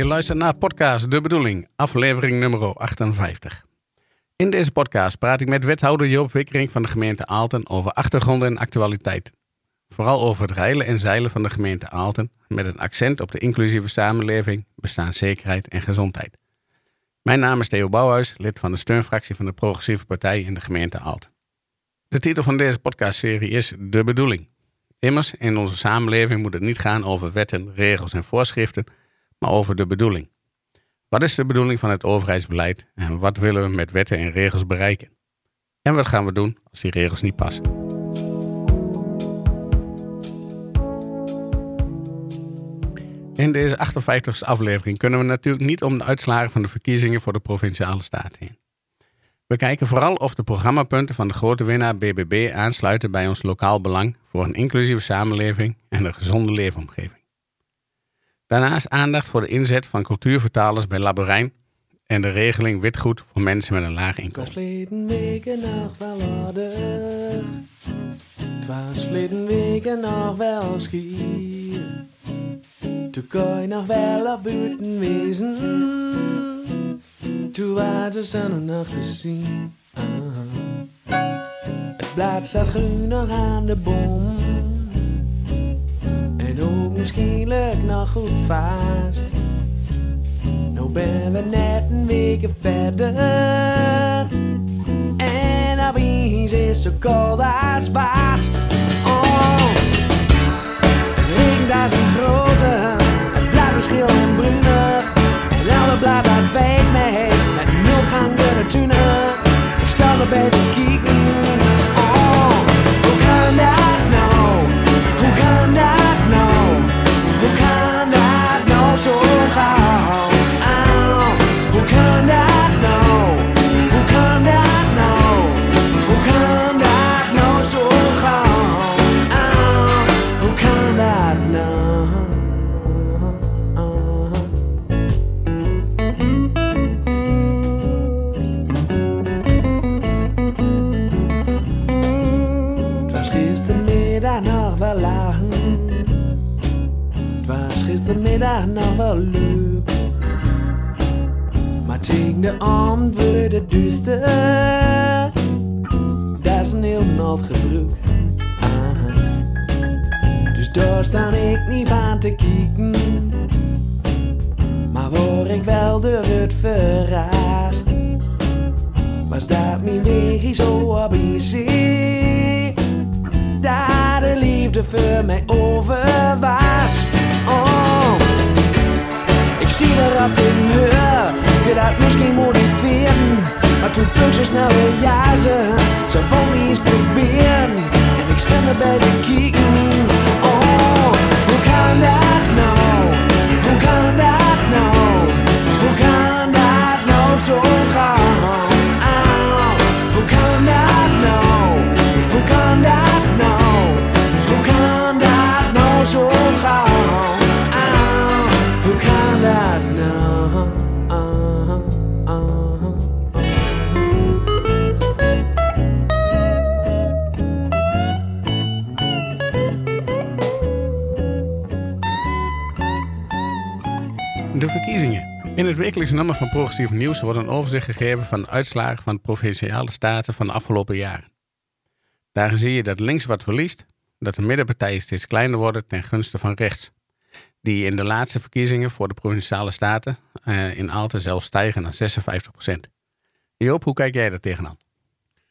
Je luistert naar podcast De Bedoeling, aflevering nummer 58. In deze podcast praat ik met wethouder Joop Wikkering van de gemeente Aalten over achtergronden en actualiteit. Vooral over het reilen en zeilen van de gemeente Aalten, met een accent op de inclusieve samenleving, bestaanszekerheid en gezondheid. Mijn naam is Theo Bouwhuis, lid van de steunfractie van de Progressieve Partij in de gemeente Aalten. De titel van deze podcastserie is De Bedoeling. Immers, in onze samenleving moet het niet gaan over wetten, regels en voorschriften, maar over de bedoeling. Wat is de bedoeling van het overheidsbeleid en wat willen we met wetten en regels bereiken? En wat gaan we doen als die regels niet passen? In deze 58e aflevering kunnen we natuurlijk niet om de uitslagen van de verkiezingen voor de provinciale staten heen. We kijken vooral of de programmapunten van de grote winnaar BBB aansluiten bij ons lokaal belang voor een inclusieve samenleving en een gezonde leefomgeving. Daarnaast aandacht voor de inzet van cultuurvertalers bij Laborijn en de regeling witgoed voor mensen met een laag inkomen. Het was verleden weken nog wel schier. Toen kon je nog wel op buiten wezen. Toen was de zon nog te zien. Ah. Het blad staat groen nog aan de boom. Misschien lukt nog goed vast. Nou ben we net een week verder. En opeens is zo koud als paas. Oh, het regent als een grote. Het blad is geel en bruinig. En alle bladen veet mee. Met nulgang door de tuinen. Ik sta erbij te kijken. Oh, hoe kan dat Maar tegen de avond wordt het duister. Dat is een heel nat gebruik. Dus daar sta ik niet van te kijken. Maar word ik wel door het verrast. Was dat mijn weg zo op zee? Daar de liefde voor mij over was. Oh, ik zie er op de muur, je dat misschien motiveren. Maar toen punt ze snelle jazen, ze wou eens proberen. En bij Wekelijkse nummer van Progressief Nieuws wordt een overzicht gegeven van de uitslagen van de provinciale staten van de afgelopen jaren. Daarin zie je dat links wat verliest, dat de middenpartijen steeds kleiner worden ten gunste van rechts. Die in de laatste verkiezingen voor de provinciale staten eh, in Aalten zelfs stijgen naar 56% Joop, hoe kijk jij daar tegenaan?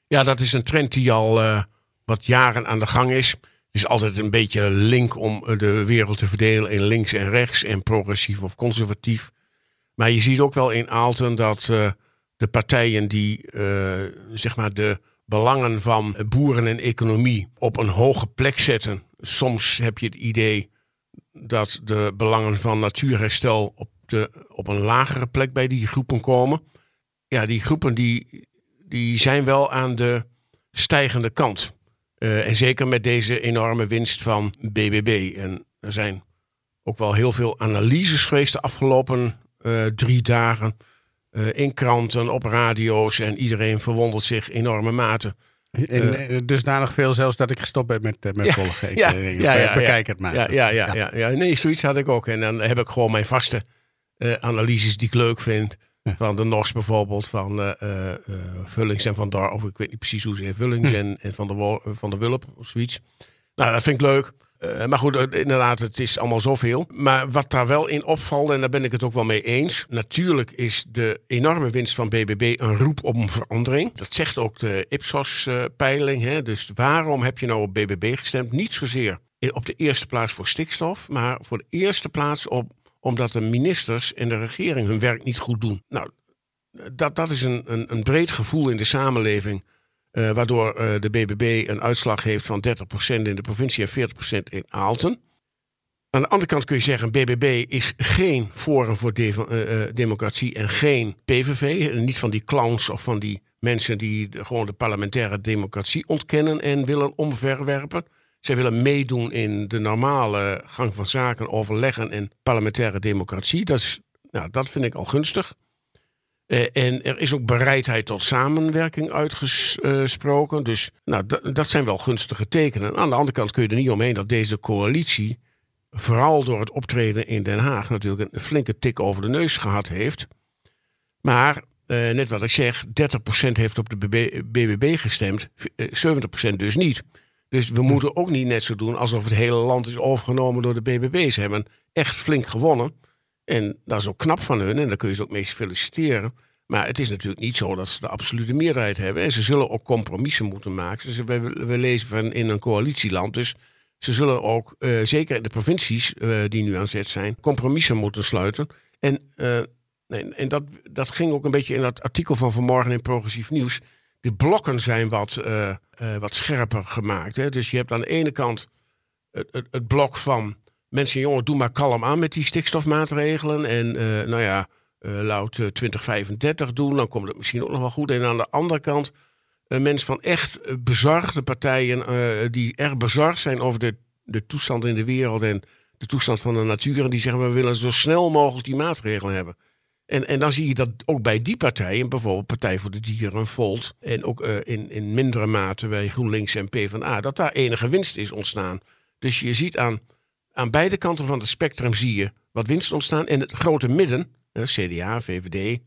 Ja, dat is een trend die al eh, wat jaren aan de gang is. Het is altijd een beetje een link om de wereld te verdelen in links en rechts en progressief of conservatief. Maar je ziet ook wel in Aalten dat eh, de partijen die eh, zeg maar de belangen van boeren en economie op een hoge plek zetten. Soms heb je het idee dat de belangen van natuurherstel op, de, op een lagere plek bij die groepen komen. Ja, die groepen die, die zijn wel aan de stijgende kant. Eh, en zeker met deze enorme winst van BBB. En er zijn ook wel heel veel analyses geweest de afgelopen eh, drie dagen. eh, in kranten, op radio's. En iedereen verwondert zich enorme mate. In, eh, dusdanig veel zelfs dat ik gestopt ben met, met Ja, volgen. Ik, ja, ja, ja, bekijk het maar. Ja, ja, ja, ja. ja, Nee, zoiets had ik ook. En dan heb ik gewoon mijn vaste analyses die ik leuk vind. Van de NOS bijvoorbeeld, van Vullings en Van Dar, of ik weet niet precies hoe ze Vullings Hm. en, en van, de van de Wulp of zoiets. Nou, dat vind ik leuk. Eh, maar goed, eh, inderdaad, het is allemaal zoveel. Maar wat daar wel in opvalt, en daar ben ik het ook wel mee eens. Natuurlijk is de enorme winst van BBB een roep om verandering. Dat zegt ook de Ipsos-peiling. dus waarom heb je nou op BBB gestemd? Niet zozeer op de eerste plaats voor stikstof, maar voor de eerste plaats op, omdat de ministers en de regering hun werk niet goed doen. Nou, dat, dat is een, een, een breed gevoel in de samenleving. Eh, waardoor eh, de BBB een uitslag heeft van 30% in de provincie en 40% in Aalten. Aan de andere kant kun je zeggen, BBB is geen Forum voor eh, Democratie en geen PVV. Niet van die clowns of van die mensen die gewoon de parlementaire democratie ontkennen en willen omverwerpen. Zij willen meedoen in de normale gang van zaken, overleggen en parlementaire democratie. Dat, is, nou, dat vind ik al gunstig. Eh, en er is ook bereidheid tot samenwerking uitgesproken. Dus nou, dat- zijn wel gunstige tekenen. Aan de andere kant kun je er niet omheen dat deze coalitie, vooral door het optreden in Den Haag, natuurlijk een flinke tik over de neus gehad heeft. Maar, eh, net wat ik zeg, 30% heeft op de BB BBB gestemd, eh, 70% dus niet. Dus we moeten ook niet net zo doen alsof het hele land is overgenomen door de BBB. Ze hebben echt flink gewonnen. En dat is ook knap van hun en daar kun je ze ook mee feliciteren. Maar het is natuurlijk niet zo dat ze de absolute meerderheid hebben. En ze zullen ook compromissen moeten maken. We, lezen van in een coalitieland. Dus ze zullen ook, eh, zeker in de provincies eh, die nu aan zet zijn, compromissen moeten sluiten. En, eh, en, en dat, dat ging ook een beetje in dat artikel van vanmorgen in Progressief Nieuws. De blokken zijn wat, wat scherper gemaakt. Hè? Dus je hebt aan de ene kant het, het, het blok van mensen, jongen, doe maar kalm aan met die stikstofmaatregelen. En eh, nou ja, laat eh, 2035 doen, dan komt het misschien ook nog wel goed. En aan de andere kant mensen van echt eh, bezorgde partijen, eh, die erg bezorgd zijn over de, de toestand in de wereld en de toestand van de natuur. En die zeggen, we willen zo snel mogelijk die maatregelen hebben. En, en dan zie je dat ook bij die partijen, bijvoorbeeld Partij voor de Dieren, Volt, en ook in, in mindere mate bij GroenLinks en PvdA, dat daar enige winst is ontstaan. Dus je ziet aan, aan beide kanten van het spectrum zie je wat winst ontstaan. En het grote midden, eh, CDA, VVD,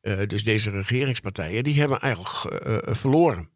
eh, dus deze regeringspartijen, die hebben eigenlijk eh, eh, verloren.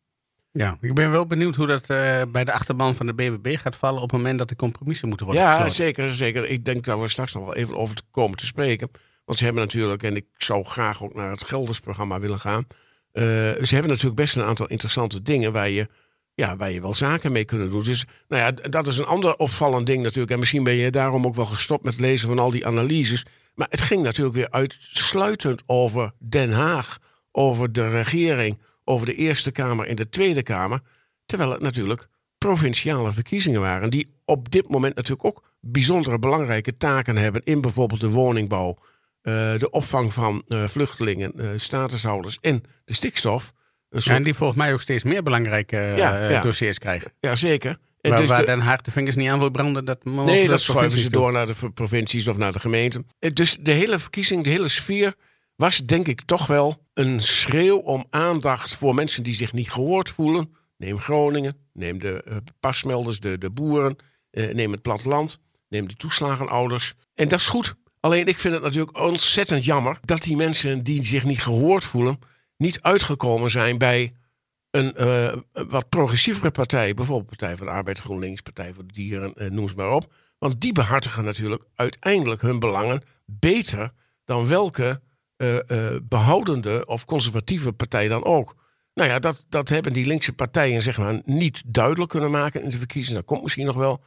Ja, ik ben wel benieuwd hoe dat eh, bij de achterban van de BBB gaat vallen op het moment dat de compromissen moeten worden Ja, gesloten. zeker, zeker. Ik denk dat we straks nog wel even over te komen te spreken. Want ze hebben natuurlijk, en ik zou graag ook naar het Geldersprogramma willen gaan. ze hebben natuurlijk best een aantal interessante dingen waar je, ja, waar je wel zaken mee kunnen doen. Dus nou ja, dat is een ander opvallend ding natuurlijk. En misschien ben je daarom ook wel gestopt met lezen van al die analyses. Maar het ging natuurlijk weer uitsluitend over Den Haag, over de regering, over de Eerste Kamer en de Tweede Kamer. Terwijl het natuurlijk provinciale verkiezingen waren. Die op dit moment natuurlijk ook bijzondere belangrijke taken hebben. In bijvoorbeeld de woningbouw, eh, de opvang van eh, vluchtelingen, eh, statushouders en de stikstof. Ja, en die volgens mij ook steeds meer belangrijke eh, Ja, ja. dossiers krijgen. ja, zeker. En Waar, dus waar de- Den Haag de vingers niet aan wil branden, dat mogen Nee, dat schuiven ze doen. door naar de provincies of naar de gemeenten. Eh, Dus de hele verkiezing, de hele sfeer was denk ik toch wel een schreeuw om aandacht voor mensen die zich niet gehoord voelen. Neem Groningen, neem de eh, pasmelders, de, de boeren, neem het platteland, neem de toeslagenouders. En dat is goed. Alleen ik vind het natuurlijk ontzettend jammer dat die mensen die zich niet gehoord voelen, niet uitgekomen zijn bij een eh, wat progressievere partij, bijvoorbeeld Partij van de Arbeid, GroenLinks, Partij voor de Dieren, eh, noem ze maar op. Want die behartigen natuurlijk uiteindelijk hun belangen beter dan welke eh, eh, behoudende of conservatieve partij dan ook. Nou ja, dat, dat hebben die linkse partijen zeg maar niet duidelijk kunnen maken in de verkiezingen. Dat komt misschien nog wel.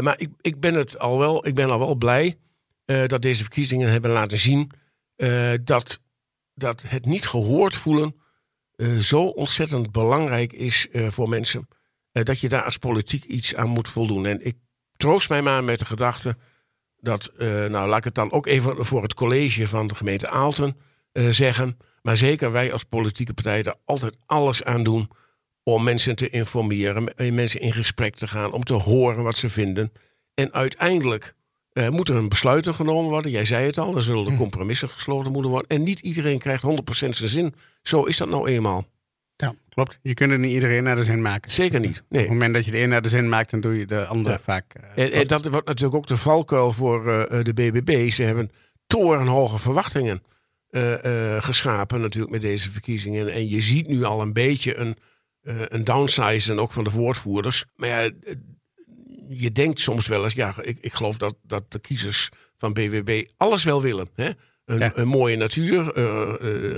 Maar ik, ik, ben het al wel, ik ben al wel blij dat deze verkiezingen hebben laten zien dat, dat het niet gehoord voelen eh, zo ontzettend belangrijk is eh, voor mensen. eh, dat je daar als politiek iets aan moet voldoen. En ik troost mij maar met de gedachte dat, nou laat ik het dan ook even voor het college van de gemeente Aalten zeggen. Maar zeker wij als politieke partij er altijd alles aan doen om mensen te informeren, mensen in gesprek te gaan, om te horen wat ze vinden. En uiteindelijk eh moet er een besluit genomen worden. Jij zei het al, er zullen de compromissen gesloten moeten worden. En niet iedereen krijgt 100% zijn zin. Zo is dat nou eenmaal. Ja, klopt. Je kunt niet iedereen naar de zin maken. Zeker niet. Op Nee. het moment dat je de een naar de zin maakt, dan doe je de andere Ja. vaak. eh, En, en dat wordt natuurlijk ook de valkuil voor eh, de BBB. Ze hebben torenhoge verwachtingen geschapen natuurlijk met deze verkiezingen. En je ziet nu al een beetje een, uh, een downsize ook van de woordvoerders. Maar ja, je denkt soms wel eens, ja, ik, ik geloof dat, dat de kiezers van BWB alles wel willen. Hè? Een, een mooie natuur,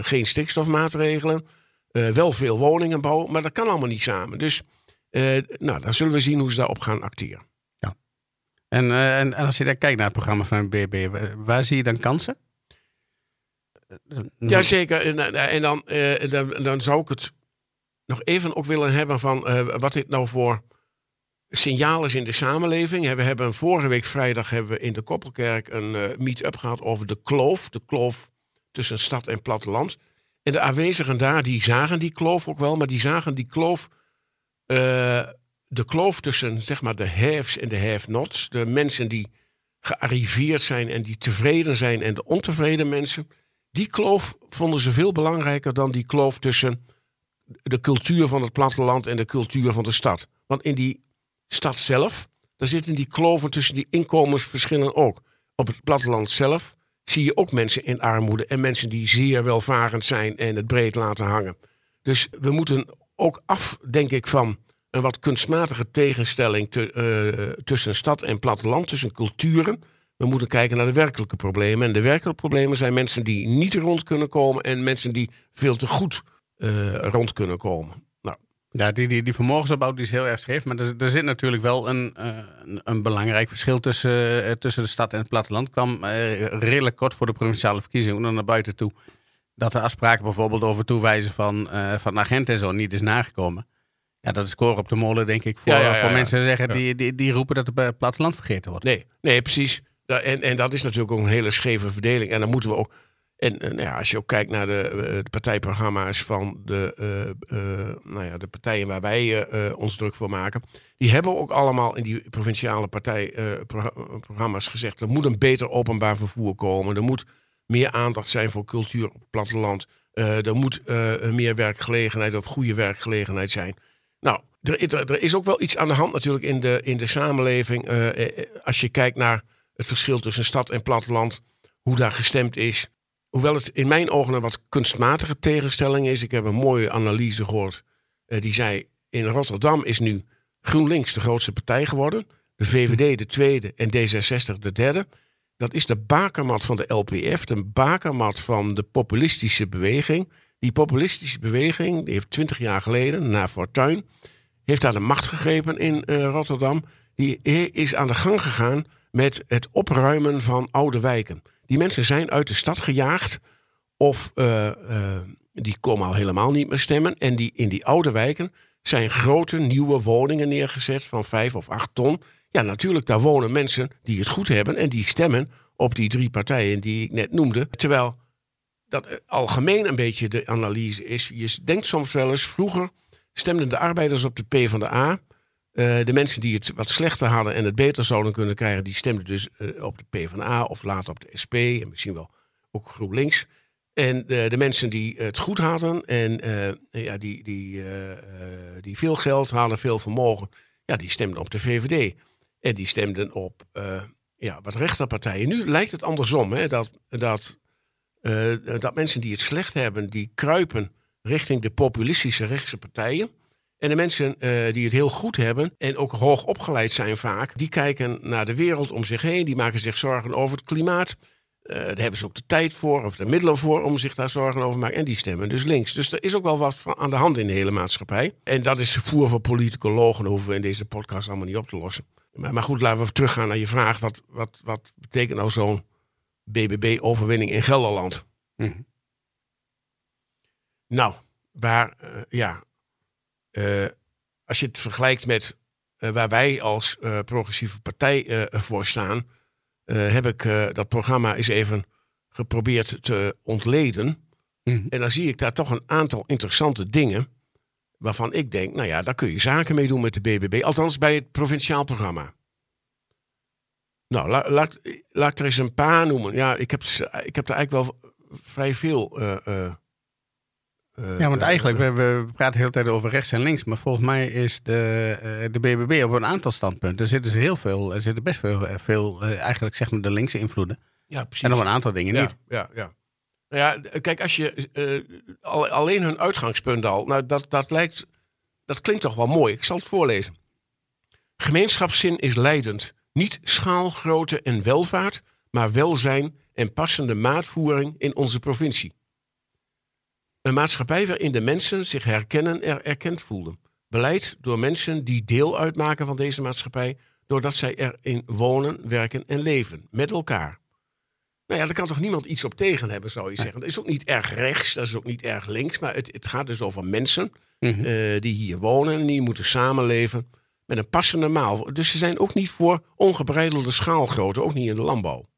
geen stikstofmaatregelen, wel veel woningen bouwen, maar dat kan allemaal niet samen. Dus nou, dan zullen we zien hoe ze daarop gaan acteren. Ja. En, en, en als je dan kijkt naar het programma van BWB, waar zie je dan kansen? Jazeker. En, en dan, dan, dan zou ik het nog even ook willen hebben van wat dit nou voor signaal is in de samenleving. We hebben vorige week vrijdag hebben we in de Koppelkerk een uh, meet-up gehad over de kloof. De kloof tussen stad en platteland. En de aanwezigen daar, die zagen die kloof ook wel, maar die zagen die kloof, uh, de kloof tussen zeg maar de haves en de have-nots. De mensen die gearriveerd zijn en die tevreden zijn en de ontevreden mensen. Die kloof vonden ze veel belangrijker dan die kloof tussen de cultuur van het platteland en de cultuur van de stad. Want in die stad zelf, daar zitten die kloven tussen die inkomensverschillen ook. Op het platteland zelf zie je ook mensen in armoede en mensen die zeer welvarend zijn en het breed laten hangen. Dus we moeten ook af, denk ik, van een wat kunstmatige tegenstelling te, uh, tussen stad en platteland, tussen culturen. We moeten kijken naar de werkelijke problemen. En de werkelijke problemen zijn mensen die niet rond kunnen komen en mensen die veel te goed uh, rond kunnen komen. Ja, die, die, die vermogensopbouw die is heel erg scheef. Maar er, er zit natuurlijk wel een, uh, een, belangrijk verschil tussen, uh, tussen de stad en het platteland. kwam redelijk kort voor de provinciale verkiezingen naar buiten toe. Dat de afspraken bijvoorbeeld over toewijzen van, van agenten en zo niet is nagekomen. Ja, dat is score op de molen, denk ik, voor, ja, ja, ja, voor mensen zeggen die, die, die roepen dat het platteland vergeten wordt. Nee, nee precies. En, en dat is natuurlijk ook een hele scheve verdeling. En dan moeten we ook. En, ja, als je ook kijkt naar de, eh, de partijprogramma's van de, uh, uh, nou ja, de partijen waar wij ons druk voor maken, die hebben ook allemaal in die provinciale partijprogramma's gezegd: er moet een beter openbaar vervoer komen. Er moet meer aandacht zijn voor cultuur op het platteland. er moet meer werkgelegenheid of goede werkgelegenheid zijn. Nou, er, er, is ook wel iets aan de hand natuurlijk in de, in de samenleving. als je kijkt naar het verschil tussen stad en platteland, hoe daar gestemd is. Hoewel het in mijn ogen een wat kunstmatige tegenstelling is. Ik heb een mooie analyse gehoord. Uh, die zei, in Rotterdam is nu GroenLinks de grootste partij geworden. De VVD de tweede en D66 de derde. Dat is de bakermat van de LPF, de bakermat van de populistische beweging. Die populistische beweging die heeft twintig jaar geleden, na Fortuin, heeft daar de macht gegrepen in uh, Rotterdam. Die is aan de gang gegaan met het opruimen van oude wijken. Die mensen zijn uit de stad gejaagd of uh, uh, die komen al helemaal niet meer stemmen. En die, in die oude wijken zijn grote nieuwe woningen neergezet van vijf of acht ton. Ja, natuurlijk, daar wonen mensen die het goed hebben en die stemmen op die drie partijen die ik net noemde. Terwijl dat algemeen een beetje de analyse is. Je denkt soms wel eens, vroeger stemden de arbeiders op de P van de A. Uh, de mensen die het wat slechter hadden en het beter zouden kunnen krijgen, die stemden dus uh, op de PvdA of later op de SP en misschien wel ook GroenLinks. En uh, de mensen die het goed hadden en ja, die, die, die veel geld hadden, veel vermogen, ja, die stemden op de VVD. En die stemden op ja, wat rechterpartijen. Nu lijkt het andersom, hè, dat, dat, dat mensen die het slecht hebben, die kruipen richting de populistische rechtse partijen. En de mensen uh, die het heel goed hebben en ook hoog opgeleid zijn vaak, die kijken naar de wereld om zich heen, die maken zich zorgen over het klimaat. Uh, daar hebben ze ook de tijd voor of de middelen voor om zich daar zorgen over te maken. En die stemmen dus links. Dus er is ook wel wat aan de hand in de hele maatschappij. En dat is voer voor politicologen. Dat hoeven we in deze podcast allemaal niet op te lossen. Maar, maar goed, laten we teruggaan naar je vraag. Wat, wat, wat betekent nou zo'n BBB-overwinning in Gelderland? Mm Nou, waar, uh, ja, als je het vergelijkt met uh, waar wij als uh, progressieve partij voor staan, heb ik dat programma eens even geprobeerd te ontleden. Mm -hmm. En dan zie ik daar toch een aantal interessante dingen. Waarvan ik denk, nou ja, daar kun je zaken mee doen met de BBB. Althans bij het provinciaal programma. Nou, la, laat, laat ik er eens een paar noemen. Ja, ik heb, ik heb er eigenlijk wel vrij veel uh, ja, want eigenlijk, we, we, praten de hele tijd over rechts en links. Maar volgens mij is de, uh, de BBB op een aantal standpunten. Er zitten, ze heel veel, er zitten best veel, veel eigenlijk zeg maar de linkse invloeden. Ja, precies. En nog een aantal dingen ja, niet. Ja, ja. Nou ja, kijk, als je eh, al, alleen hun uitgangspunt al, nou, dat, dat lijkt, dat klinkt toch wel mooi. Ik zal het voorlezen. Gemeenschapszin is leidend. Niet schaalgrootte en welvaart, maar welzijn en passende maatvoering in onze provincie. Een maatschappij waarin de mensen zich herkennen en erkend voelen. Beleid door mensen die deel uitmaken van deze maatschappij, doordat zij erin wonen, werken en leven, met elkaar. Nou ja, daar kan toch niemand iets op tegen hebben, zou je zeggen. Dat is ook niet erg rechts, dat is ook niet erg links, maar het, het gaat dus over mensen Mhm. eh, die hier wonen en die moeten samenleven met een passende maal. Dus ze zijn ook niet voor ongebreidelde schaalgrootte, ook niet in de landbouw.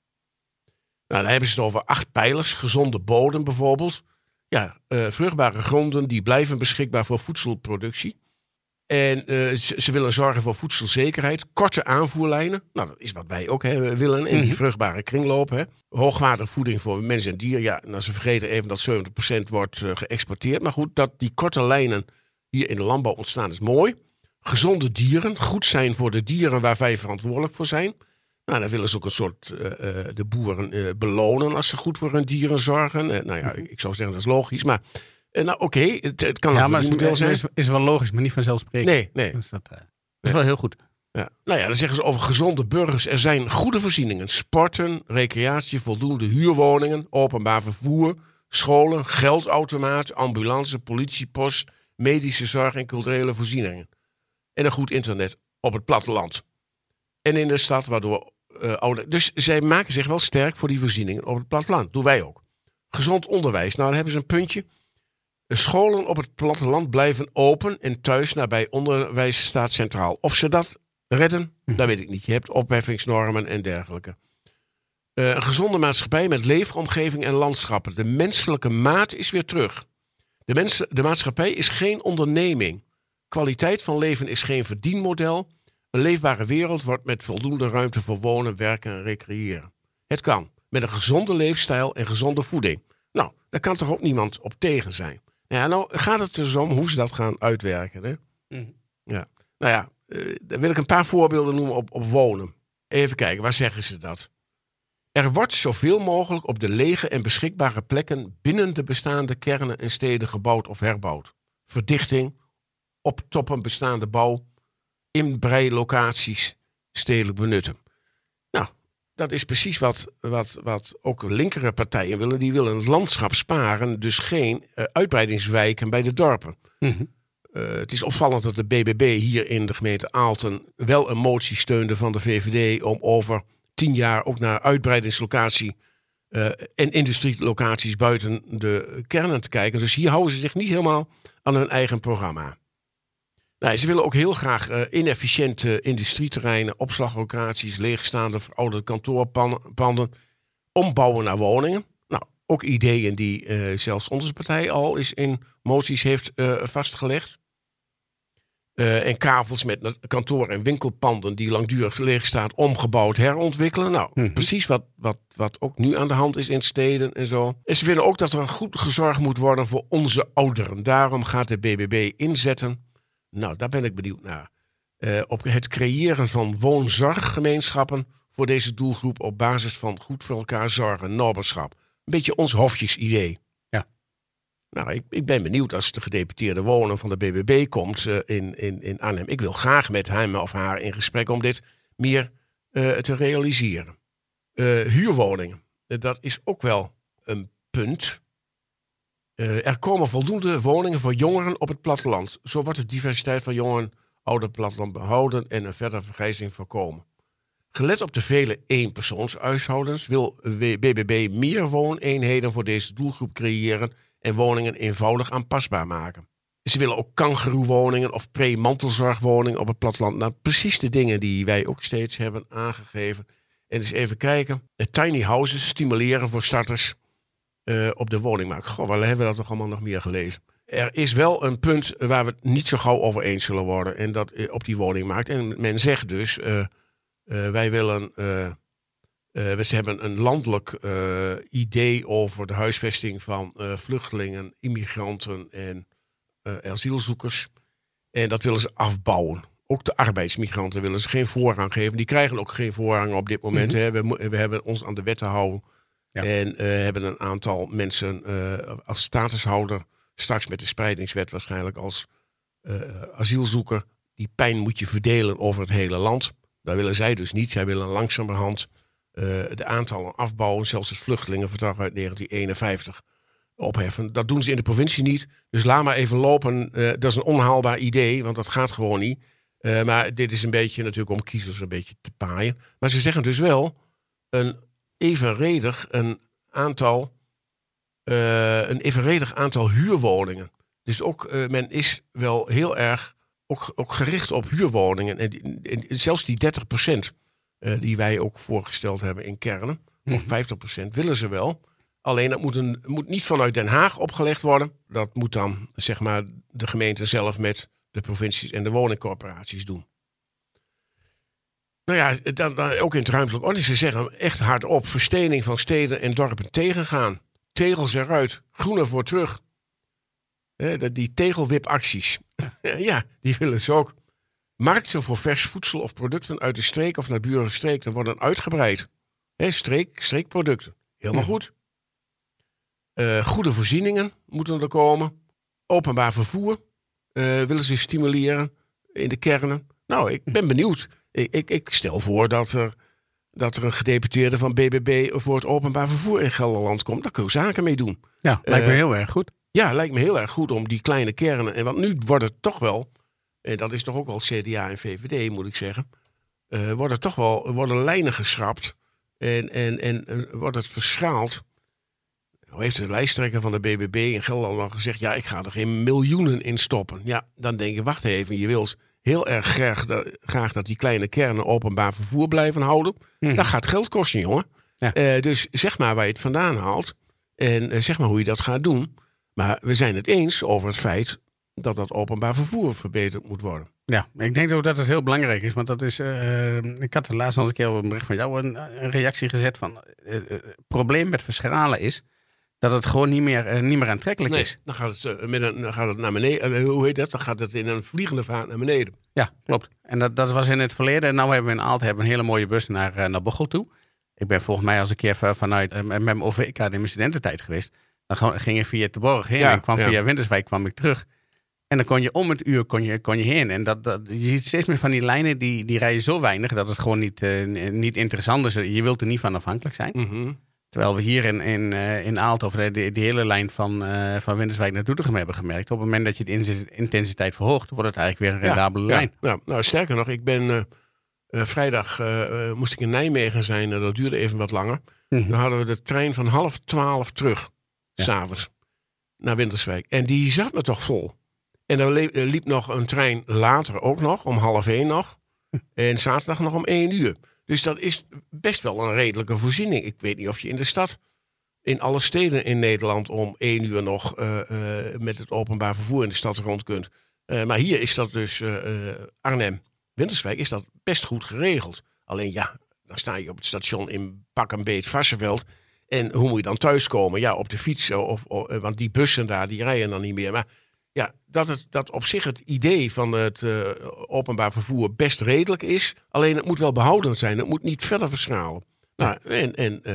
Nou, dan hebben ze het over acht pijlers, gezonde bodem bijvoorbeeld. Ja, eh, vruchtbare gronden die blijven beschikbaar voor voedselproductie. En eh, ze, ze willen zorgen voor voedselzekerheid, korte aanvoerlijnen. Nou, dat is wat wij ook hè, willen in die Mhm. vruchtbare kringloop. Hè. Hoogwaardige voeding voor mens en dier. Ja, nou, ze vergeten even dat 70% wordt eh, geëxporteerd. Maar goed, dat die korte lijnen hier in de landbouw ontstaan is mooi. Gezonde dieren, goed zijn voor de dieren waar wij verantwoordelijk voor zijn. Nou, dan willen ze ook een soort eh, eh, de boeren eh, belonen als ze goed voor hun dieren zorgen. Nou ja, ik zou zeggen dat is logisch. Maar nou oké, het, het kan Ja, maar het is, zijn. is, is wel logisch, maar niet vanzelfsprekend. Nee, nee. Dus dat, dat is wel heel goed. Ja. Nou ja, dan zeggen ze over gezonde burgers. Er zijn goede voorzieningen. Sporten, recreatie, voldoende huurwoningen, openbaar vervoer, scholen, geldautomaat, ambulance, politiepost, medische zorg en culturele voorzieningen. En een goed internet op het platteland. En in de stad, waardoor eh. Dus zij maken zich wel sterk voor die voorzieningen op het platteland. Doen wij ook. Gezond onderwijs. Nou, dan hebben ze een puntje. Scholen op het platteland blijven open en thuis nabij onderwijs staat centraal. Of ze dat redden, Hm. dat weet ik niet. Je hebt opheffingsnormen en dergelijke. Eh, een gezonde maatschappij met leefomgeving en landschappen. De menselijke maat is weer terug. De, mens, de maatschappij is geen onderneming. Kwaliteit van leven is geen verdienmodel. Een leefbare wereld wordt met voldoende ruimte voor wonen, werken en recreëren. Het kan, met een gezonde leefstijl en gezonde voeding. Nou, daar kan toch ook niemand op tegen zijn. Ja, nou gaat het dus om hoe ze dat gaan uitwerken. Hè? Mhm. Ja. Nou ja, eh, dan wil ik een paar voorbeelden noemen op, op wonen. Even kijken, waar zeggen ze dat? Er wordt zoveel mogelijk op de lege en beschikbare plekken binnen de bestaande kernen en steden gebouwd of herbouwd. Verdichting, op toppen bestaande bouw, inbreilocaties, stedelijk benutten. Nou, dat is precies wat, wat, wat ook linkere partijen willen. Die willen het landschap sparen, dus geen eh, uitbreidingswijken bij de dorpen. Mhm. Eh, het is opvallend dat de BBB hier in de gemeente Aalten wel een motie steunde van de VVD om over tien jaar ook naar uitbreidingslocatie eh, en industrielocaties buiten de kernen te kijken. Dus hier houden ze zich niet helemaal aan hun eigen programma. Nou, ze willen ook heel graag eh, inefficiënte industrieterreinen, opslaglocaties, leegstaande verouderde kantoorpanden ombouwen naar woningen. Nou, ook ideeën die eh, zelfs onze partij al eens in moties heeft eh, vastgelegd. En kavels met kantoor- en winkelpanden die langdurig leeg staan, omgebouwd, herontwikkelen. Nou, Mhm. precies wat, wat, wat ook nu aan de hand is in steden en zo. En ze vinden ook dat er goed gezorgd moet worden voor onze ouderen. Daarom gaat de BBB inzetten. Nou, daar ben ik benieuwd naar. Eh, op het creëren van woonzorggemeenschappen voor deze doelgroep op basis van goed voor elkaar zorgen, noberschap. Een beetje ons hofjesidee. Ja. Nou, ik, ik ben benieuwd als de gedeputeerde woner van de BBB komt eh, in, in, in Arnhem. Ik wil graag met hem of haar in gesprek om dit meer eh, te realiseren. Huurwoningen, dat is ook wel een punt. Eh, er komen voldoende woningen voor jongeren op het platteland. Zo wordt de diversiteit van jongeren ouder platteland behouden en een verdere vergrijzing voorkomen. Gelet op de vele eenpersoonshuishoudens wil BBB meer wooneenheden voor deze doelgroep creëren en woningen eenvoudig aanpasbaar maken. Ze willen ook kangeroewoningen of pre-mantelzorgwoningen op het platteland. Nou, precies de dingen die wij ook steeds hebben aangegeven. En eens even kijken. Eh, Tiny houses stimuleren voor starters eh, op de woningmarkt. Goh, waar hebben we dat toch allemaal nog meer gelezen? Er is wel een punt waar we het niet zo gauw over eens zullen worden. En dat eh, op die woningmarkt. En men zegt dus, eh, wij willen... ze hebben een landelijk idee over de huisvesting van vluchtelingen, immigranten en asielzoekers. En dat willen ze afbouwen. ook de arbeidsmigranten willen ze geen voorrang geven. Die krijgen ook geen voorrang op dit moment. Mhm. hè. we, we hebben ons aan de wet te houden. En eh, hebben een aantal mensen eh, als statushouder. Straks met de spreidingswet waarschijnlijk als eh, asielzoeker. Die pijn moet je verdelen over het hele land. Dat willen zij dus niet. Zij willen langzamerhand de aantallen afbouwen. Zelfs het vluchtelingenverdrag uit 1951 opheffen. Dat doen ze in de provincie niet. Dus laat maar even lopen. Dat is een onhaalbaar idee, want dat gaat gewoon niet. Maar dit is een beetje natuurlijk om kiezers een beetje te paaien. Maar ze zeggen dus wel een evenredig een aantal, eh, een evenredig aantal huurwoningen. Dus ook uh, men is wel heel erg ook, ook gericht op huurwoningen. En, die, en zelfs die 30 procent uh, die wij ook voorgesteld hebben in kernen, mm. of 50 procent, willen ze wel. Alleen dat moet, een, moet niet vanuit Den Haag opgelegd worden. Dat moet dan zeg maar de gemeente zelf met de provincies en de woningcorporaties doen. Nou ja, dan, dan ook in het ruimtelijk orde. Ze zeggen echt hardop: verstening van steden en dorpen tegengaan. Tegels eruit, groener voor terug. He, die tegelwipacties. ja, die willen ze ook. Markten voor vers voedsel of producten uit de streek of naburige streken worden uitgebreid. He, streek, streekproducten. Helemaal Hm. goed. Uh, goede voorzieningen moeten er komen. Openbaar vervoer uh, willen ze stimuleren in de kernen. Nou, ik ben benieuwd. Ik, ik, ik stel voor dat er, dat er een gedeputeerde van BBB voor het openbaar vervoer in Gelderland komt. Daar kun je zaken mee doen. Ja, lijkt me uh, heel erg goed. Ja, lijkt me heel erg goed om die kleine kernen. En want nu wordt het toch wel, en dat is toch ook wel CDA en VVD moet ik zeggen, uh, worden toch wel worden lijnen geschrapt en, en, en wordt het verschaald. Nou heeft de lijsttrekker van de BBB in Gelderland al gezegd, ja, ik ga er geen miljoenen in stoppen. Ja, dan denk je, wacht even, je wilt heel erg graag, dat, graag dat die kleine kernen openbaar vervoer blijven houden. Mhm. Dat gaat geld kosten, jongen. Ja. Uh, dus zeg maar waar je het vandaan haalt en uh, zeg maar hoe je dat gaat doen. Maar we zijn het eens over het feit dat dat openbaar vervoer verbeterd moet worden. Ja, ik denk ook dat het heel belangrijk is. Want dat is. Uh, ik had er laatst nog een keer op een bericht van jou een, een reactie gezet van. Het probleem met verschralen is. Dat het gewoon niet meer, uh, niet meer aantrekkelijk nee, is. Dan gaat, het, met een, dan gaat het naar beneden. eh, hoe heet dat? Dan gaat het in een vliegende vaart naar beneden. Ja, klopt. En dat, dat was in het verleden. En nu hebben we in Aalten hebben een hele mooie bus naar, naar Bochel toe. Ik ben volgens mij als een keer vanuit met mijn OV-kaart in mijn studententijd geweest. Dan ging je via de borg heen ja, en kwam ja. via Winterswijk kwam ik terug. En dan kon je om het uur kon je, kon je heen. En dat, dat, je ziet steeds meer van die lijnen, die, die rijden zo weinig dat het gewoon niet, niet interessant is. Je wilt er niet van afhankelijk zijn. Mm -hmm. Terwijl we hier in, in, uh, in of de, de, hele lijn van, uh, van Winterswijk naar Doetinchem hebben gemerkt. Op het moment dat je de intensiteit verhoogt, wordt het eigenlijk weer een rendabele ja, lijn. Ja, nou, sterker nog, ik ben uh, vrijdag moest ik in Nijmegen zijn. dat duurde even wat langer. Mm -hmm. Dan hadden we de trein van half twaalf terug. Ja. S'avonds naar Winterswijk. En die zat me toch vol. En er liep nog een trein later ook nog, om half één nog. En zaterdag nog om één uur. Dus dat is best wel een redelijke voorziening. Ik weet niet of je in de stad, in alle steden in Nederland, om één uur nog uh, uh, met het openbaar vervoer in de stad rond kunt. Uh, maar hier is dat dus Arnhem, Winterswijk, is dat best goed geregeld. Alleen ja, dan sta je op het station in pak een beet Varsenveld. En hoe moet je dan thuiskomen? Ja, op de fiets. Of, want die bussen daar, die rijden dan niet meer. Maar ja, dat, het, dat op zich het idee van het uh, openbaar vervoer best redelijk is. Alleen het moet wel behoudend zijn. Het moet niet verder verschalen. Nou, en, en uh,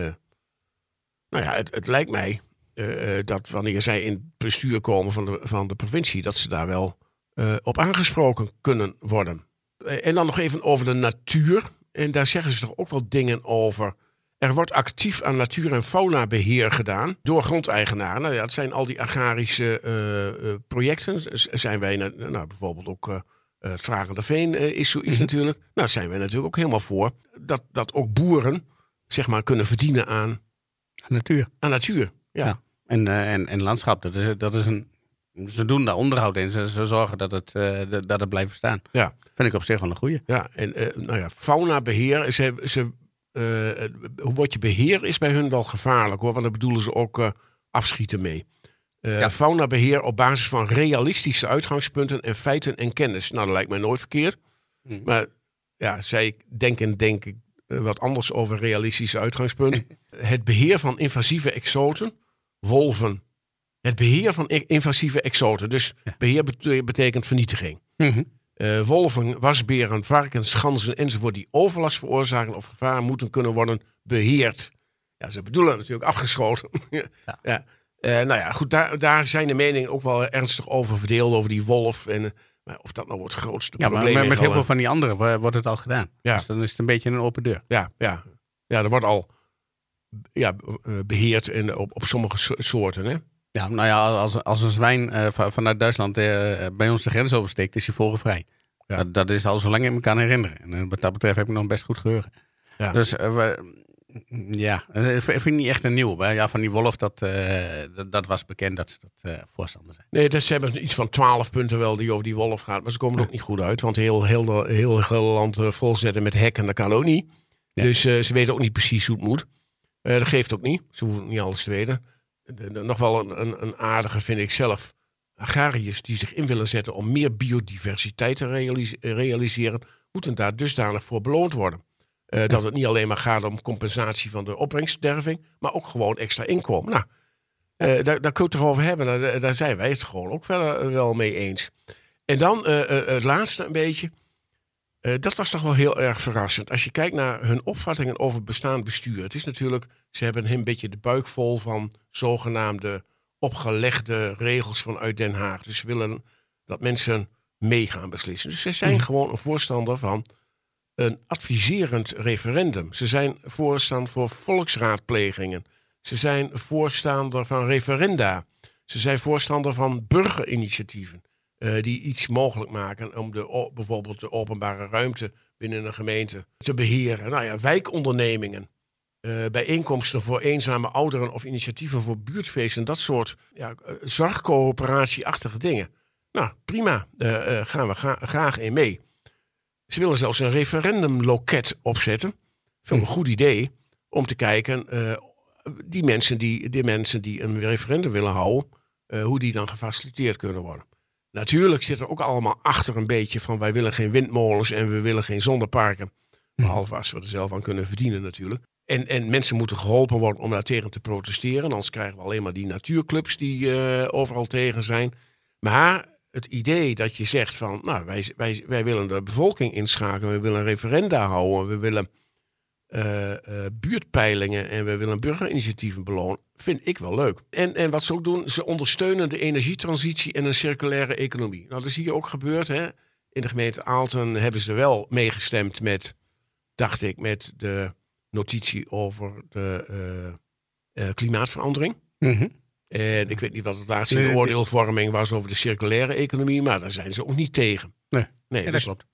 nou ja, het, het lijkt mij uh, dat wanneer zij in het bestuur komen van de, van de provincie, dat ze daar wel op aangesproken kunnen worden. en dan nog even over de natuur. En daar zeggen ze toch ook wel dingen over. Er wordt actief aan natuur- en faunabeheer gedaan door grondeigenaren. Nou ja, het zijn al die agrarische uh, projecten. Zijn wij, nou, bijvoorbeeld ook uh, het Vragende Veen is zoiets mm -hmm. natuurlijk. Nou, zijn wij natuurlijk ook helemaal voor. Dat, dat ook boeren, zeg maar, kunnen verdienen aan... Natuur. Aan natuur, ja. ja. En, en, en landschap, dat is, dat is een... Ze doen daar onderhoud in. Ze, ze zorgen dat het, dat het blijft staan. Ja. Vind ik op zich wel een goeie. Ja, en nou ja, faunabeheer... Ze, ze hoe wordt je beheer is bij hun wel gevaarlijk hoor, want daar bedoelen ze ook uh, afschieten mee. Uh, ja. Faunabeheer op basis van realistische uitgangspunten en feiten en kennis. Nou, dat lijkt mij nooit verkeerd. Mm. Maar ja, zij denken denk ik wat anders over realistische uitgangspunten. het beheer van invasieve exoten, wolven. Het beheer van invasieve exoten. Dus ja. beheer betekent vernietiging. Mm -hmm. Eh, wolven, wasberen, varkens, ganzen enzovoort die overlast veroorzaken of gevaar moeten kunnen worden beheerd. Ja, ze bedoelen natuurlijk afgeschoten. ja. Eh, nou ja, goed, daar, daar zijn de meningen ook wel ernstig over verdeeld, over die wolf. En eh, maar of dat nou het grootste Ja, maar probleem met, is. met heel veel van die anderen wo- wordt het al gedaan. Ja. Dus dan is het een beetje een open deur. Ja, ja. ja, er wordt al ja, eh, beheerd in, op, op sommige so- soorten. Hè? Ja, nou ja, als, als een zwijn eh, va- vanuit Duitsland eh, bij ons de grens oversteekt, is hij vogelvrij. Ja. Dat, dat is al zolang ik me kan herinneren. En eh, wat dat betreft heb ik nog best goed geheugen. Ja. Dus eh, we- ja, eh, ik vind ik niet echt een nieuw. hè. Ja, van die wolf, dat, eh, dat, dat was bekend dat ze dat eh, voorstander zijn. Nee, dus ze hebben iets van twaalf punten wel die over die wolf gaat. Maar ze komen er ook niet goed uit. Want heel, heel, heel eh, volzetten met hekken, dat kan ook niet. Ja. Dus eh, ze weten ook niet precies hoe het moet. Eh, dat geeft ook niet. Ze hoeven niet alles te weten. De- de- nog wel een, een, een aardige vind ik zelf. Agrariërs die zich in willen zetten om meer biodiversiteit te realis- eh, realiseren, moeten daar dusdanig voor beloond worden. Eh, Dat het niet alleen maar gaat om compensatie van de opbrengstderving, maar ook gewoon extra inkomen. Nou, eh, daar, daar kun je het toch over hebben. Daar, daar zijn wij het gewoon ook wel, wel mee eens. En dan eh, eh, het laatste een beetje. Eh, dat was toch wel heel erg verrassend. Als je kijkt naar hun opvattingen over bestaand bestuur. Het is natuurlijk, ze hebben een beetje de buik vol van zogenaamde opgelegde regels vanuit Den Haag. Dus ze willen dat mensen mee gaan beslissen. Dus ze zijn gewoon een voorstander van een adviserend referendum. Ze zijn voorstander voor volksraadplegingen. Ze zijn voorstander van referenda. Ze zijn voorstander van burgerinitiatieven. Eh, die iets mogelijk maken om de, bijvoorbeeld de openbare ruimte binnen een gemeente te beheren. Nou ja, wijkondernemingen. eh, bijeenkomsten voor eenzame ouderen of initiatieven voor buurtfeesten. Dat soort ja, eh, zorgcoöperatieachtige dingen. Nou, prima. eh, gaan we gra- graag in mee. Ze willen zelfs een referendumloket opzetten. Vind ik een goed idee. Om te kijken, eh, die, mensen die, die mensen die een referendum willen houden, hoe die dan gefaciliteerd kunnen worden. Natuurlijk zit er ook allemaal achter een beetje van wij willen geen windmolens en we willen geen zonneparken. Behalve als we er zelf aan kunnen verdienen natuurlijk. En, en mensen moeten geholpen worden om daar tegen te protesteren. Anders krijgen we alleen maar die natuurclubs die eh, overal tegen zijn. Maar het idee dat je zegt van, nou, wij, wij, wij willen de bevolking inschakelen, we willen referenda houden, we willen eh, eh, buurtpeilingen en we willen burgerinitiatieven belonen, vind ik wel leuk. En, en wat ze ook doen, ze ondersteunen de energietransitie en een circulaire economie. Nou, dat is hier ook gebeurd. Hè? In de gemeente Aalten hebben ze wel meegestemd met, dacht ik, met de notitie over de eh, klimaatverandering. Mhm. En ik weet niet wat het laatste Nee, in de nee. oordeelvorming was over de circulaire economie, maar daar zijn ze ook niet tegen. Nee. nee Ja, dat dus, klopt.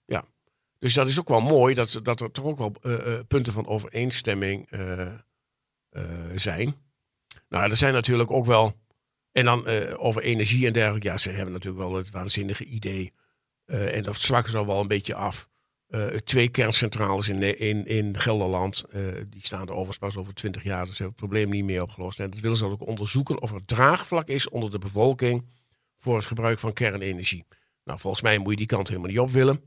Dus dat is ook wel mooi dat, dat er toch ook wel eh, eh, punten van overeenstemming eh, zijn. Nou, er zijn natuurlijk ook wel. En dan over energie en dergelijke. Ja, ze hebben natuurlijk wel het waanzinnige idee. en dat zwakken ze al wel een beetje af. Twee kerncentrales in, in, in Gelderland. die staan er overigens pas over twintig jaar. Dus hebben het probleem niet meer opgelost. En dat willen ze ook onderzoeken of er draagvlak is onder de bevolking. voor het gebruik van kernenergie. Nou, volgens mij moet je die kant helemaal niet op willen.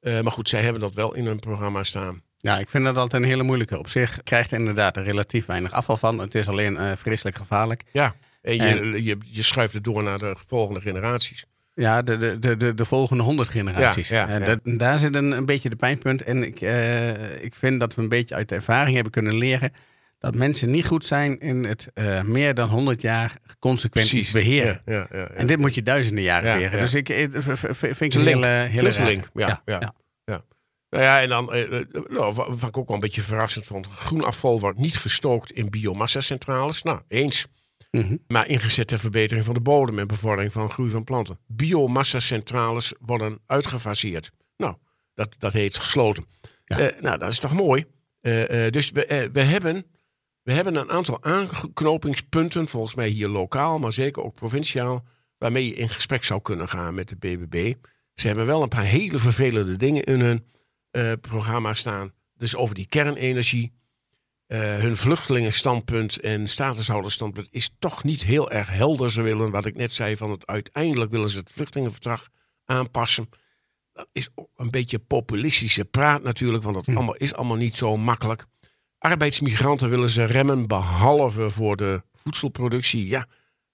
Eh, maar goed, zij hebben dat wel in hun programma staan. Ja, ik vind dat altijd een hele moeilijke. Op zich krijgt er inderdaad er relatief weinig afval van. Het is alleen eh, vreselijk gevaarlijk. Ja. En je, En- je, je schuift het door naar de volgende generaties. Ja, de, de, de, de, de volgende honderd generaties. Ja, ja, Eh, ja. daar zit een, een beetje de pijnpunt. En ik, ik vind dat we een beetje uit de ervaring hebben kunnen leren... dat mensen niet goed zijn in het eh, meer dan 100 jaar consequent beheren. Ja, ja. En dit moet je duizenden jaren Ja, beheren. Dus ik, eh, vind ik een hele, hele link, ja, ja. Nou ja, en dan, eh, nou, wa- wat ik ook wel een beetje verrassend vond. Groen afval wordt niet gestookt in biomassa-centrales. Nou, eens. Mhm. Maar ingezet ter verbetering van de bodem en bevordering van groei van planten. Biomassa-centrales worden uitgefaseerd. Nou, dat, dat heet gesloten. Nou, dat is toch mooi. Dus we, we, hebben, we hebben een aantal aanknopingspunten, volgens mij hier lokaal, maar zeker ook provinciaal, waarmee je in gesprek zou kunnen gaan met de BBB. Ze hebben wel een paar hele vervelende dingen in hun eh, programma staan. Dus over die kernenergie. Eh, hun vluchtelingenstandpunt en statushouderstandpunt is toch niet heel erg helder. Ze willen, wat ik net zei, van het uiteindelijk willen ze het vluchtelingenverdrag aanpassen. Dat is ook een beetje populistische praat natuurlijk, want dat Hm. allemaal, is allemaal niet zo makkelijk. Arbeidsmigranten willen ze remmen, behalve voor de voedselproductie. Ja,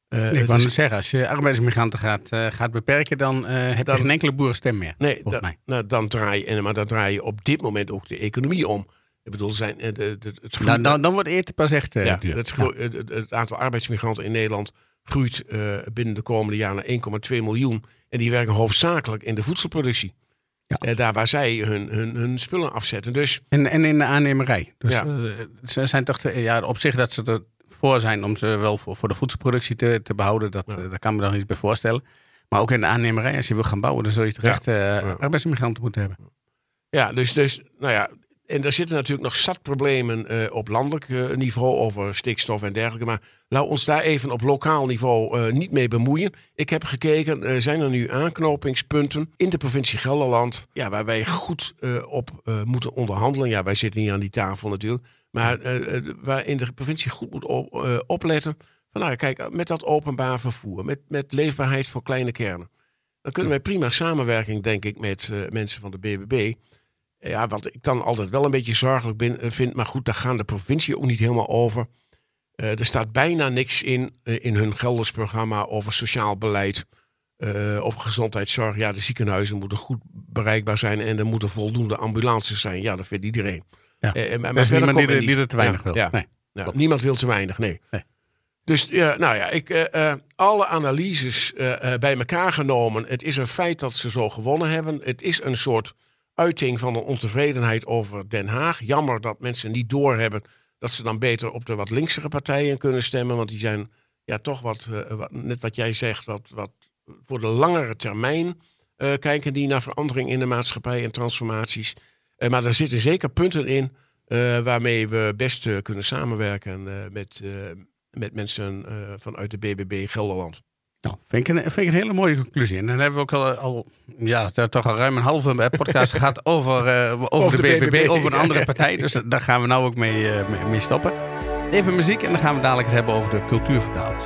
Eh, ik wou zeggen, als je arbeidsmigranten gaat, eh, gaat beperken, dan eh, heb Dan- je geen enkele boerenstem meer. Nee, volgens da- mij. nou, dan draai je, maar dan draai je op dit moment ook de economie om. Ik bedoel, zijn, de, de, het Dan, dan, dan wordt eten pas echt ja, het, het, het- het aantal arbeidsmigranten in Nederland groeit binnen de komende jaren naar 1,2 miljoen. En die werken hoofdzakelijk in de voedselproductie. Ja. Eh, daar waar zij hun, hun, hun spullen afzetten. Dus En, en in de aannemerij. Dus Ja. eh, ze zijn toch te- ja, op zich dat ze ervoor zijn om ze wel voor, voor de voedselproductie te, te behouden. Dat, Ja. eh, daar kan me dan iets bij voorstellen. Maar ook in de aannemerij, als je wil gaan bouwen, dan zul je toch Ja. eh, arbeidsmigranten moeten hebben. Ja, dus, dus nou ja. En er zitten natuurlijk nog zat problemen eh, op landelijk eh, niveau over stikstof en dergelijke. Maar we ons daar even op lokaal niveau eh, niet mee bemoeien. Ik heb gekeken, zijn er nu aanknopingspunten in de provincie Gelderland. Ja, waar wij goed op moeten onderhandelen. Ja, wij zitten niet aan die tafel natuurlijk. Maar eh, eh, waar in de provincie goed moet op, opletten. Van nou, kijk, met dat openbaar vervoer, met, met leefbaarheid voor kleine kernen. Dan kunnen wij prima samenwerking, denk ik, met mensen van de BBB. Ja, wat ik dan altijd wel een beetje zorgelijk ben, eh, vind. Maar goed, daar gaan de provincie ook niet helemaal over. Eh, er staat bijna niks in, eh, in hun Gelders programma over sociaal beleid. eh, over gezondheidszorg. Ja, de ziekenhuizen moeten goed bereikbaar zijn. En er moeten voldoende ambulances zijn. Ja, dat vindt iedereen. Ja. Maar, Er is niemand die, er die te weinig Ja, wil. ja. Nee. Ja, niemand wil te weinig, nee. Nee. Dus ja, nou ja, ik, alle analyses bij elkaar genomen. Het is een feit dat ze zo gewonnen hebben. Het is een soort uiting van een ontevredenheid over Den Haag. Jammer dat mensen niet doorhebben dat ze dan beter op de wat linksere partijen kunnen stemmen. Want die zijn ja, toch wat, eh, net wat jij zegt, wat, wat voor de langere termijn eh, kijken die naar verandering in de maatschappij en transformaties. Eh, maar er zitten zeker punten in waarmee we best kunnen samenwerken met, met mensen vanuit de BBB Gelderland. Nou, vind ik, een, vind ik een hele mooie conclusie. En dan hebben we ook al, al ja, toch al ruim een halve podcast gehad over, eh, over, de, de BBB, BBB. over een andere partij. Dus daar gaan we nou ook mee, eh, mee, mee stoppen. Even muziek en dan gaan we dadelijk het hebben over de cultuurvertalers.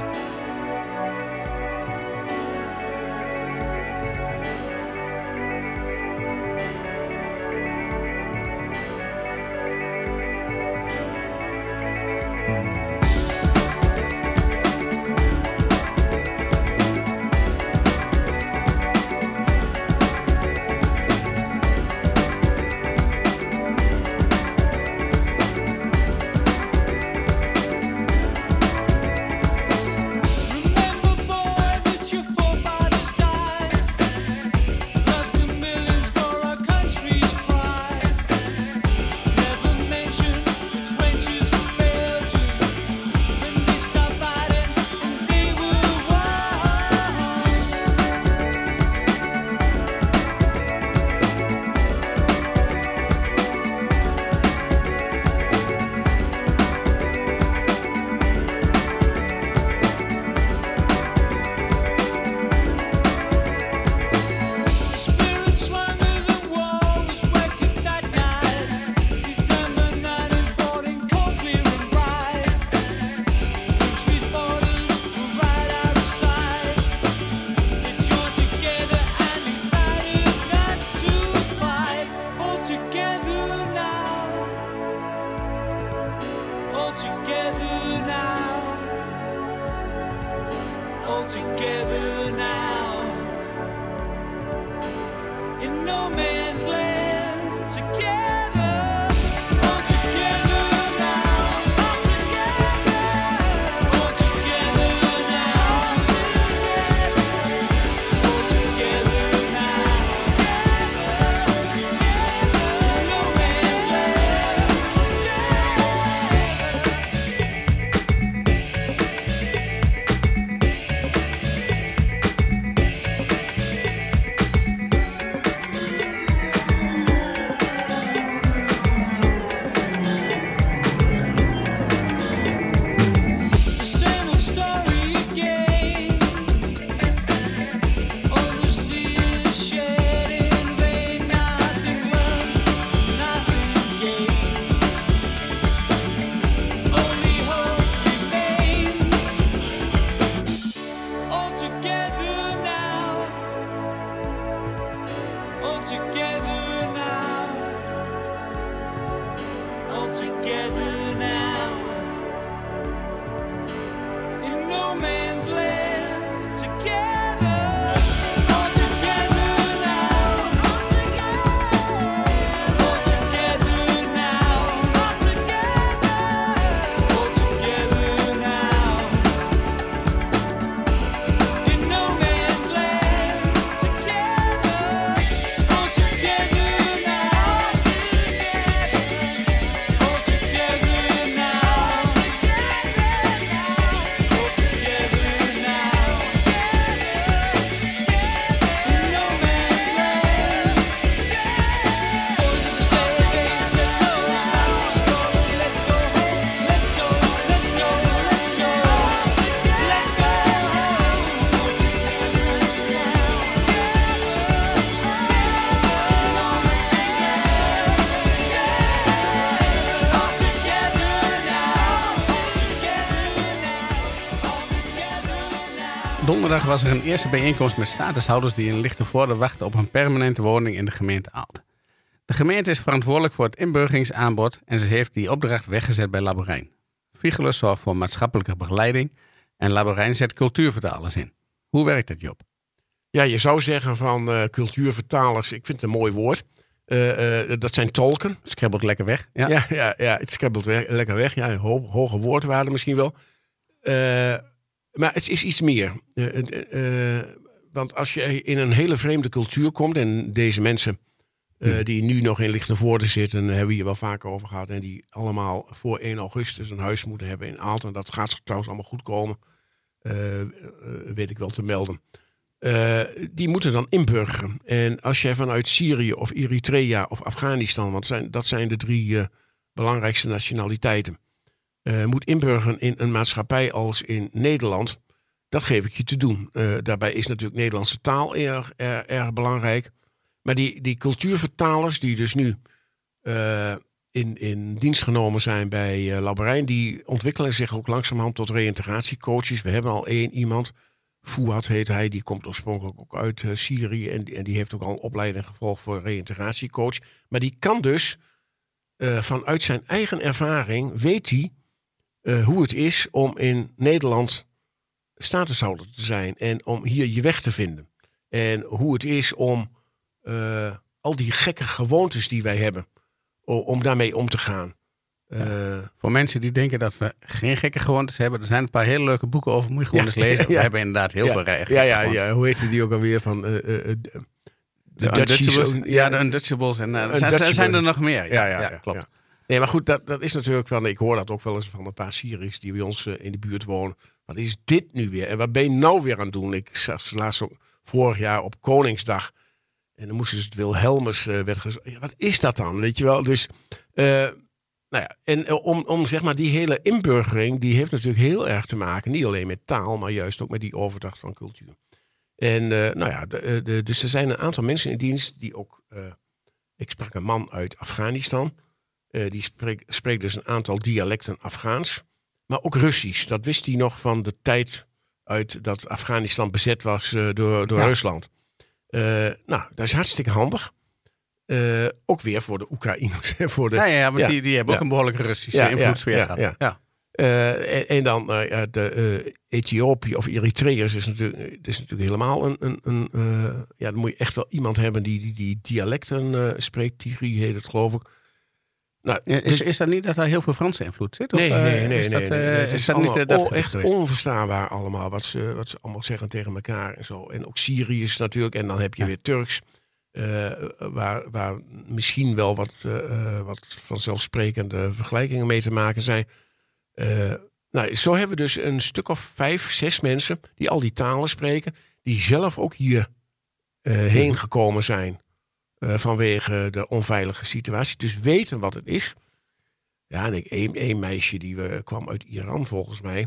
Donderdag was er een eerste bijeenkomst met statushouders die in Lichtenvoorde wachten op een permanente woning in de gemeente Aalt. De gemeente is verantwoordelijk voor het inburgeringsaanbod en ze heeft die opdracht weggezet bij Laborijn. Vigelus zorgt voor maatschappelijke begeleiding en Laborijn zet cultuurvertalers in. Hoe werkt dat, Job? Ja, je zou zeggen van eh, cultuurvertalers, ik vind het een momooi woord. Eh, eh, dat zijn tolken. Schribbelt lekker weg. Ja. Ja, ja, ja, het scrabbelt weg, lekker weg. Ja, ho- hoge woordwaarde misschien wel. Maar het is iets meer. Eh, eh, eh, want als je in een hele vreemde cultuur komt... en deze mensen Hmm. die nu nog in Lichtenvoorde zitten... daar hebben we hier wel vaker over gehad... en die allemaal voor 1 augustus een huis moeten hebben in Aalten. En dat gaat trouwens allemaal goed komen. Weet ik wel te melden. Die moeten dan inburgeren. En als je vanuit Syrië of Eritrea of Afghanistan... want zijn, dat zijn de drie belangrijkste nationaliteiten... eh, moet inburgeren in een maatschappij als in Nederland... dat geef ik je te doen. Eh, daarbij is natuurlijk Nederlandse taal erg, erg, belangrijk. Maar die, die cultuurvertalers die dus nu eh, in, in dienst genomen zijn bij uh, Labberijn... die ontwikkelen zich ook langzamerhand tot reïntegratiecoaches. We hebben al één iemand... Fouad heet hij, die komt oorspronkelijk ook uit Syrië en, die- en die heeft ook al een opleiding gevolgd voor reïntegratiecoach. Maar die kan dus vanuit zijn eigen ervaring, weet hij eh, hoe het is om in Nederland statushouder te zijn en om hier je weg te vinden. En hoe het is om eh, al die gekke gewoontes die wij hebben, om daarmee om te gaan. Eh, Voor mensen die denken dat we geen gekke gewoontes hebben, er zijn een paar hele leuke boeken over. Moet je gewoon Ja, eens lezen. We ja. hebben inderdaad heel ja, veel gekke ja, ja, ja, hoe heet die ook alweer van de, De Dutchies, Ja, de Undutchables. En zijn, zijn, er nog meer. Ja, ja, ja, klopt. Nee, maar goed, dat, dat is natuurlijk van. Ik hoor dat ook wel eens van een paar Syriërs die bij ons eh, in de buurt wonen. Wat is dit nu weer? En wat ben je nou weer aan het doen? Ik zag laatst ook vorig jaar op Koningsdag. En dan moesten ze het Wilhelmus. Ja, wat is dat dan? Weet je wel? Dus, eh, nou ja, en om, om zeg maar die hele inburgering, die heeft natuurlijk heel erg te maken, niet alleen met taal, maar juist ook met die overdracht van cultuur. En nou ja, de, dus er zijn een aantal mensen in dienst die ook. ik sprak een man uit Afghanistan. Eh, die spreekt, spreekt dus een aantal dialecten Afghaans. Maar ook Russisch. Dat wist hij nog van de tijd uit dat Afghanistan bezet was eh, door, door Ja. Rusland. Eh, nou, dat is hartstikke handig. Ook weer voor de Oekraïners. voor de, Ja, ja, want Ja. Die, die hebben ook een behoorlijke Russische invloedssfeer ja, gehad. ja. Ja. En, en dan de Ethiopië of Eritreërs is natuurlijk, is natuurlijk helemaal een. een, een ja, dan moet je echt wel iemand hebben die die, die dialecten spreekt. Tigri heet het, geloof ik. Nou, dus- Is, is dat niet dat daar heel veel Franse invloed zit? Of, Nee, nee, nee. Is dat, nee, nee, eh, nee. Is dat allemaal niet eh, geweest? echt onverstaanbaar allemaal wat ze, wat ze allemaal zeggen tegen elkaar en zo. En ook Syriërs natuurlijk. En dan heb je Ja. weer Turks. eh, waar, waar misschien wel wat, wat vanzelfsprekende vergelijkingen mee te maken zijn. Nou, zo hebben we dus een stuk of vijf, zes mensen die al die talen spreken. Die zelf ook hier heen Mhm. gekomen zijn. Eh, vanwege de onveilige situatie. Dus weten wat het is. Ja, en ik, één, één meisje die we, kwam uit Iran volgens mij.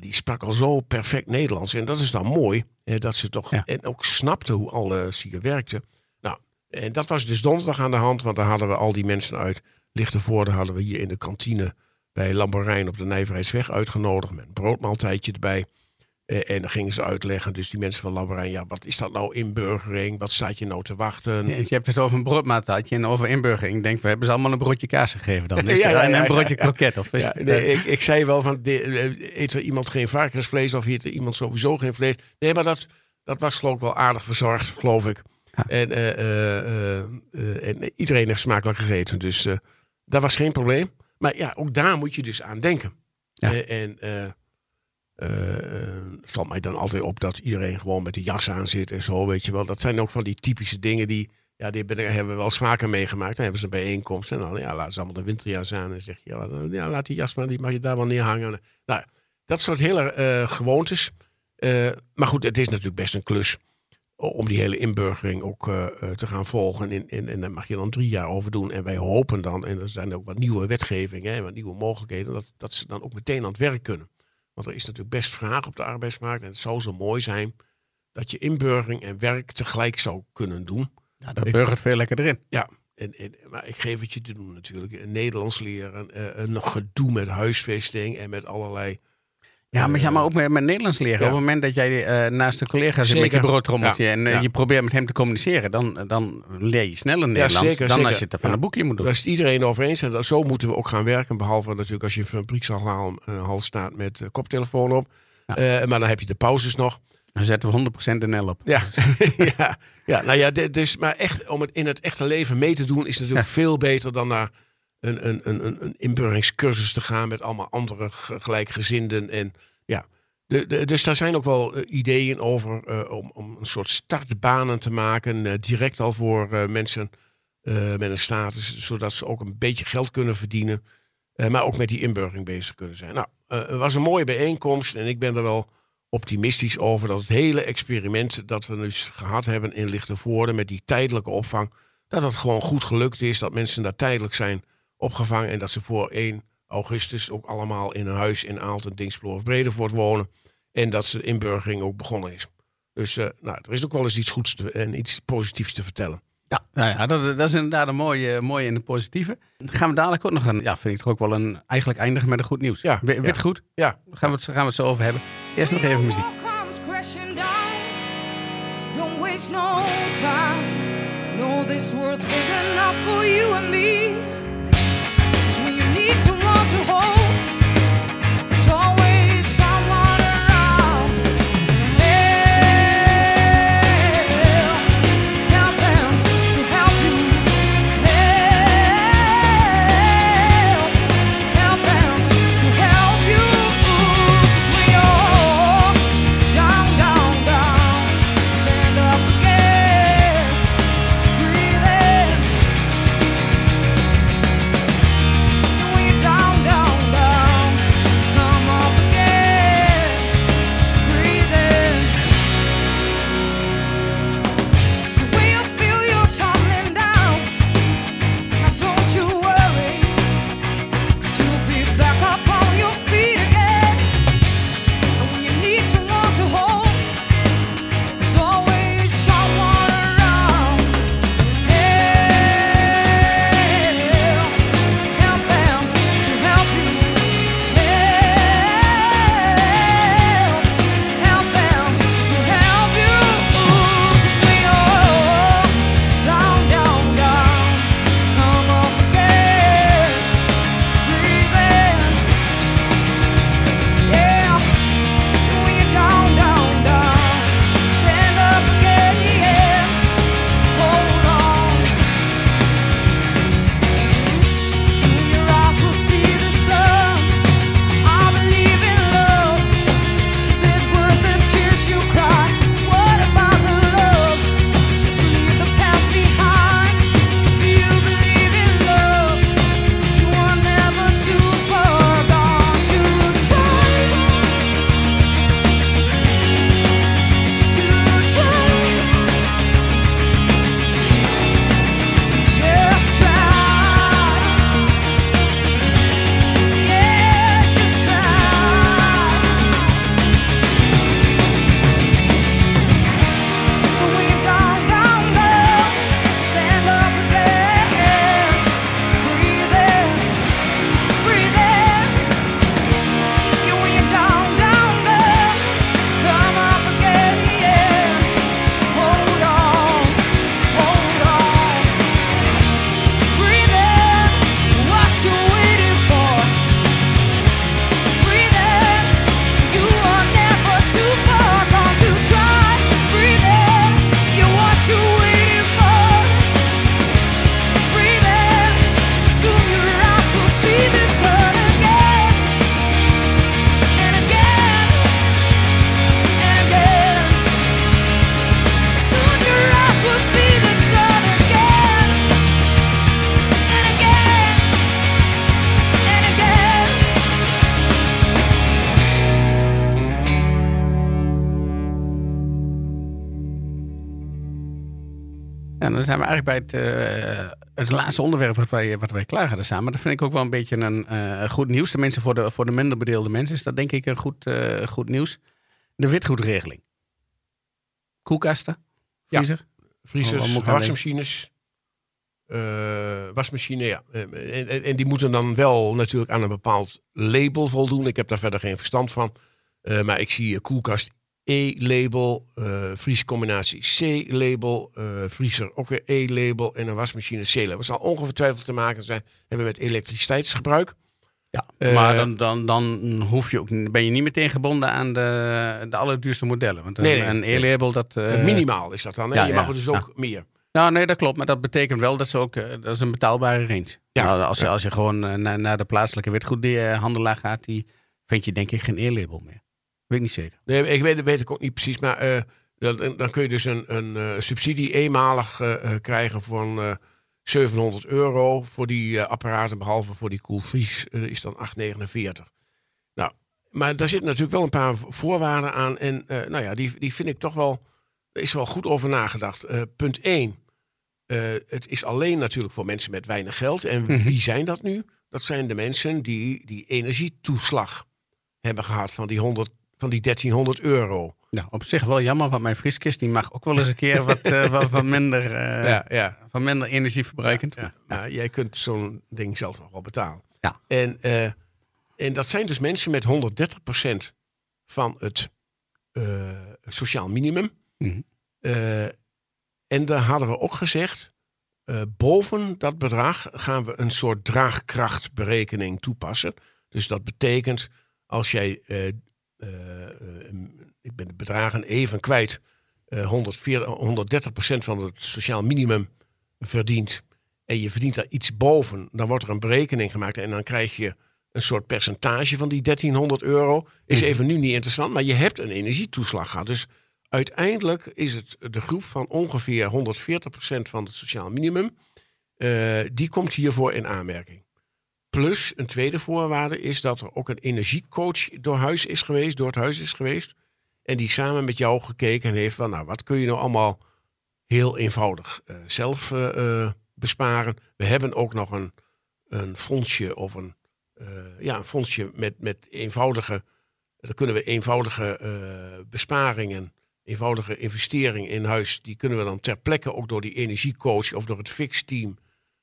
Die sprak al zo perfect Nederlands. En dat is dan mooi. Dat ze toch Ja. en ook snapte hoe alles hier werkte. Nou, en dat was dus donderdag aan de hand. Want daar hadden we al die mensen uit Lichtenvoorde hadden we hier in de kantine bij Lamborijn op de Nijverheidsweg uitgenodigd. Met een broodmaaltijdje erbij. Eh, en dan gingen ze uitleggen, dus die mensen van Lamborijn, ja, wat is dat nou inburgering? Wat staat je nou te wachten? Ja, Je hebt het over een broodmaaltijdje en over inburgering. Ik denk, we hebben ze allemaal een broodje kaas gegeven dan. Is Ja, ja, en een broodje kroket. Of is het, nee, eh, ik, ik zei wel van, de, eh, eet er iemand geen varkensvlees of eet er iemand sowieso geen vlees? Nee, maar dat, dat was geloof ik wel aardig verzorgd, geloof ik. En, en iedereen heeft smakelijk gegeten, dus dat was geen probleem. Maar ja, ook daar moet je dus aan denken. Ja. En eh, eh, eh, het valt mij dan altijd op dat iedereen gewoon met de jas aan zit en zo, weet je wel. Dat zijn ook van die typische dingen die, ja, die ben- hebben we wel vaker meegemaakt. Dan hebben ze een bijeenkomst en dan ja, laten ze allemaal de winterjas aan en zeg je, ja, ja, laat die jas maar, die mag je daar wel neerhangen. Nou, dat soort hele eh, gewoontes. Eh, maar goed, het is natuurlijk best een klus om die hele inburgering ook eh, eh, te gaan volgen. En, en, en daar mag je dan drie jaar over doen. En wij hopen dan, en er zijn ook wat nieuwe wetgevingen en wat nieuwe mogelijkheden, dat, dat ze dan ook meteen aan het werk kunnen. Want er is natuurlijk best vraag op de arbeidsmarkt. En het zou zo mooi zijn dat je inburgering en werk tegelijk zou kunnen doen. ja, dat burgert veel lekker erin. Ja, en, en, maar ik geef het je te doen natuurlijk. Nederlands leren, eh, eh, nog gedoe met huisvesting en met allerlei... Ja, maar, ja, maar ook met, met Nederlands leren. Ja. Op het moment dat jij eh, naast een collega zit met je broodtrommeltje Ja, en eh, je probeert met hem te communiceren, dan, dan leer je sneller Nederlands zeker, dan zeker. als je het van een boekje moet doen. Daar is iedereen over eens. En dat, zo moeten we ook gaan werken. Behalve natuurlijk als je fabriekshal hal staat met uh, koptelefoon op. Maar dan heb je de pauzes nog. Dan zetten we 100% de NL op. Ja, ja. ja nou ja, dus, maar echt, om het in het echte leven mee te doen is natuurlijk veel beter dan naar een, een, een, een- inburgeringscursus te gaan met allemaal andere gelijkgezinden. En ja, de, de, dus daar zijn ook wel eh, ideeën over eh, om, om een soort startbanen te maken, eh, direct al voor mensen met een status, zodat ze ook een beetje geld kunnen verdienen. maar ook met die inburgering bezig kunnen zijn. Nou, het was een mooie bijeenkomst en ik ben er wel optimistisch over dat het hele experiment dat we nu gehad hebben in Lichtenvoorde met die tijdelijke opvang, dat dat gewoon goed gelukt is, dat mensen daar tijdelijk zijn opgevangen en dat ze voor 1 augustus ook allemaal in een huis in Aalten, Dingsblo of Bredevoort wonen en dat de inburgering ook begonnen is. Dus eh, nou, er is ook wel eens iets goeds te- en iets positiefs te vertellen. Ja, nou ja dat, dat is inderdaad een mooie, mooie en een positieve. Dan gaan we dadelijk ook nog een, ja, vind ik toch ook wel een, eigenlijk eindigen met een goed nieuws. Ja, Wi- ja. Wit goed, Ja, daar gaan we, het, gaan we het zo over hebben. Eerst nog even muziek. All comes crashing down. Don't waste no time. Know this world's big enough for you and me. Het, eh, het laatste onderwerp wat wij, wat wij klaar hadden samen. Dat vind ik ook wel een beetje een eh, goed nieuws. Tenminste, voor de, voor de minder bedeelde mensen is dat denk ik een goed, eh, goed nieuws. De witgoedregeling. Koelkasten, Ja. vriezer. Vriezers, Oh, ik aan wasmachines. wasmachine, ja. En, en, en die moeten dan wel natuurlijk aan een bepaald label voldoen. Ik heb daar verder geen verstand van. Maar ik zie koelkast E-label, eh vriescombinatie C-label, eh, vriezer ook weer E-label en een wasmachine C-label. Dat zal ongetwijfeld te maken zijn hebben met elektriciteitsgebruik. Ja, Eh, maar dan, dan, dan hoef je ook, ben je niet meteen gebonden aan de, de allerduurste modellen. Want een, Nee, nee, een. E-label, dat... minimaal is dat dan. Hè? ja, je mag ja, er dus ja. ook meer. Nou, nee, dat klopt. Maar dat betekent wel dat ze ook... dat is een betaalbare range. Ja, Nou, als, je, ja. als je gewoon naar, naar de plaatselijke witgoedhandelaar gaat, die vind je denk ik geen E-label meer. Weet ik niet zeker. Nee, ik weet, weet ik ook niet precies. Maar eh, dan, dan kun je dus een, een eh, subsidie eenmalig eh, krijgen van eh 700 euro voor die apparaten. Behalve voor die koelvries is dan 8,49. Nou, maar daar zitten natuurlijk wel een paar vo- voorwaarden aan. En nou ja, die, die vind ik toch wel... Er is wel goed over nagedacht. Punt 1. het is alleen natuurlijk voor mensen met weinig geld. En Mhm. wie zijn dat nu? Dat zijn de mensen die die energietoeslag hebben gehad van die, 100, van die 1300 euro. Nou, op zich wel jammer, want mijn vrieskist die mag ook wel eens een keer wat, eh, wat, wat minder, eh, ja, ja. van minder energieverbruikend. ja. Maar jij kunt zo'n ding zelf nog wel betalen. Ja. En, eh, en dat zijn dus mensen met 130% van het eh, sociaal minimum. Mhm. Eh, en daar hadden we ook gezegd, eh, boven dat bedrag gaan we een soort draagkrachtberekening toepassen. Dus dat betekent, als jij, eh, eh, eh, ik ben de bedragen even kwijt, eh 140, 130% van het sociaal minimum verdient en je verdient daar iets boven, dan wordt er een berekening gemaakt en dan krijg je een soort percentage van die 1300 euro. Is Mhm. even nu niet interessant, maar je hebt een energietoeslag gehad. Dus uiteindelijk is het de groep van ongeveer 140% van het sociaal minimum, eh, die komt hiervoor in aanmerking. Plus een tweede voorwaarde is dat er ook een energiecoach door huis is geweest, door het huis is geweest. En die samen met jou gekeken heeft van, nou, wat kun je nou allemaal heel eenvoudig eh, zelf eh, eh, besparen. We hebben ook nog een, een fondsje of een, ja, een fondsje met, met eenvoudige, dan kunnen we eenvoudige besparingen, eenvoudige investeringen in huis, die kunnen we dan ter plekke ook door die energiecoach of door het fixteam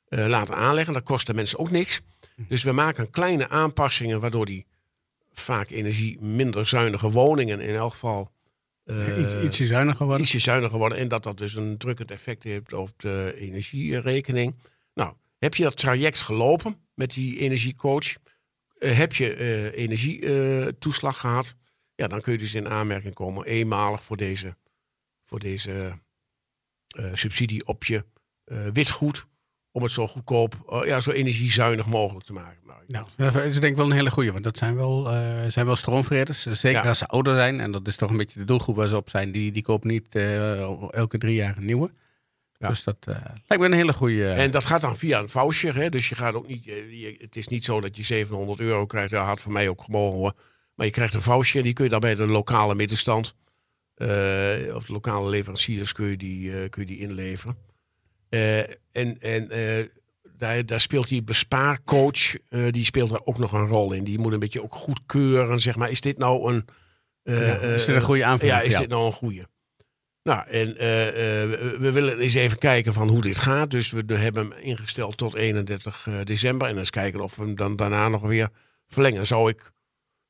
eh, laten aanleggen. Dat kost de mensen ook niks. Dus we maken kleine aanpassingen waardoor die vaak energie minder zuinige woningen in elk geval eh, Iets, ietsje zuiniger worden. ietsje zuiniger worden. En dat dat dus een drukkend effect heeft op de energierekening. Nou, heb je dat traject gelopen met die energiecoach? Eh, heb je eh, energietoeslag gehad? Ja, dan kun je dus in aanmerking komen eenmalig voor deze, voor deze eh, subsidie op je eh, witgoed. Om het zo goedkoop, eh, ja, zo energiezuinig mogelijk te maken. Nou, Nou, dat is denk ik wel een hele goeie, want dat zijn wel, eh zijn wel stroomvreters. Zeker Ja. als ze ouder zijn, en dat is toch een beetje de doelgroep waar ze op zijn, die, die kopen niet eh, elke drie jaar een nieuwe. Ja. Dus dat eh, lijkt me een hele goede. En dat gaat dan via een voucher. Hè? Dus je gaat ook niet. je- het is niet zo dat je 700 euro krijgt. Dat had voor mij ook gemogen hoor. Maar je krijgt een voucher. Die kun je dan bij de lokale middenstand. of de lokale leveranciers kun je die, kun je die inleveren. Eh, en en eh, daar, daar speelt die bespaarcoach. eh, die speelt daar ook nog een rol in. Die moet een beetje ook goedkeuren. Zeg maar, is dit nou een. Ja, is dit een goede aanvulling Ja, is dit nou een goede? Nou, en we- willen eens even kijken van hoe dit gaat. Dus we hebben hem ingesteld tot 31 eh, december. En eens kijken of we hem dan daarna nog weer verlengen. Zou ik,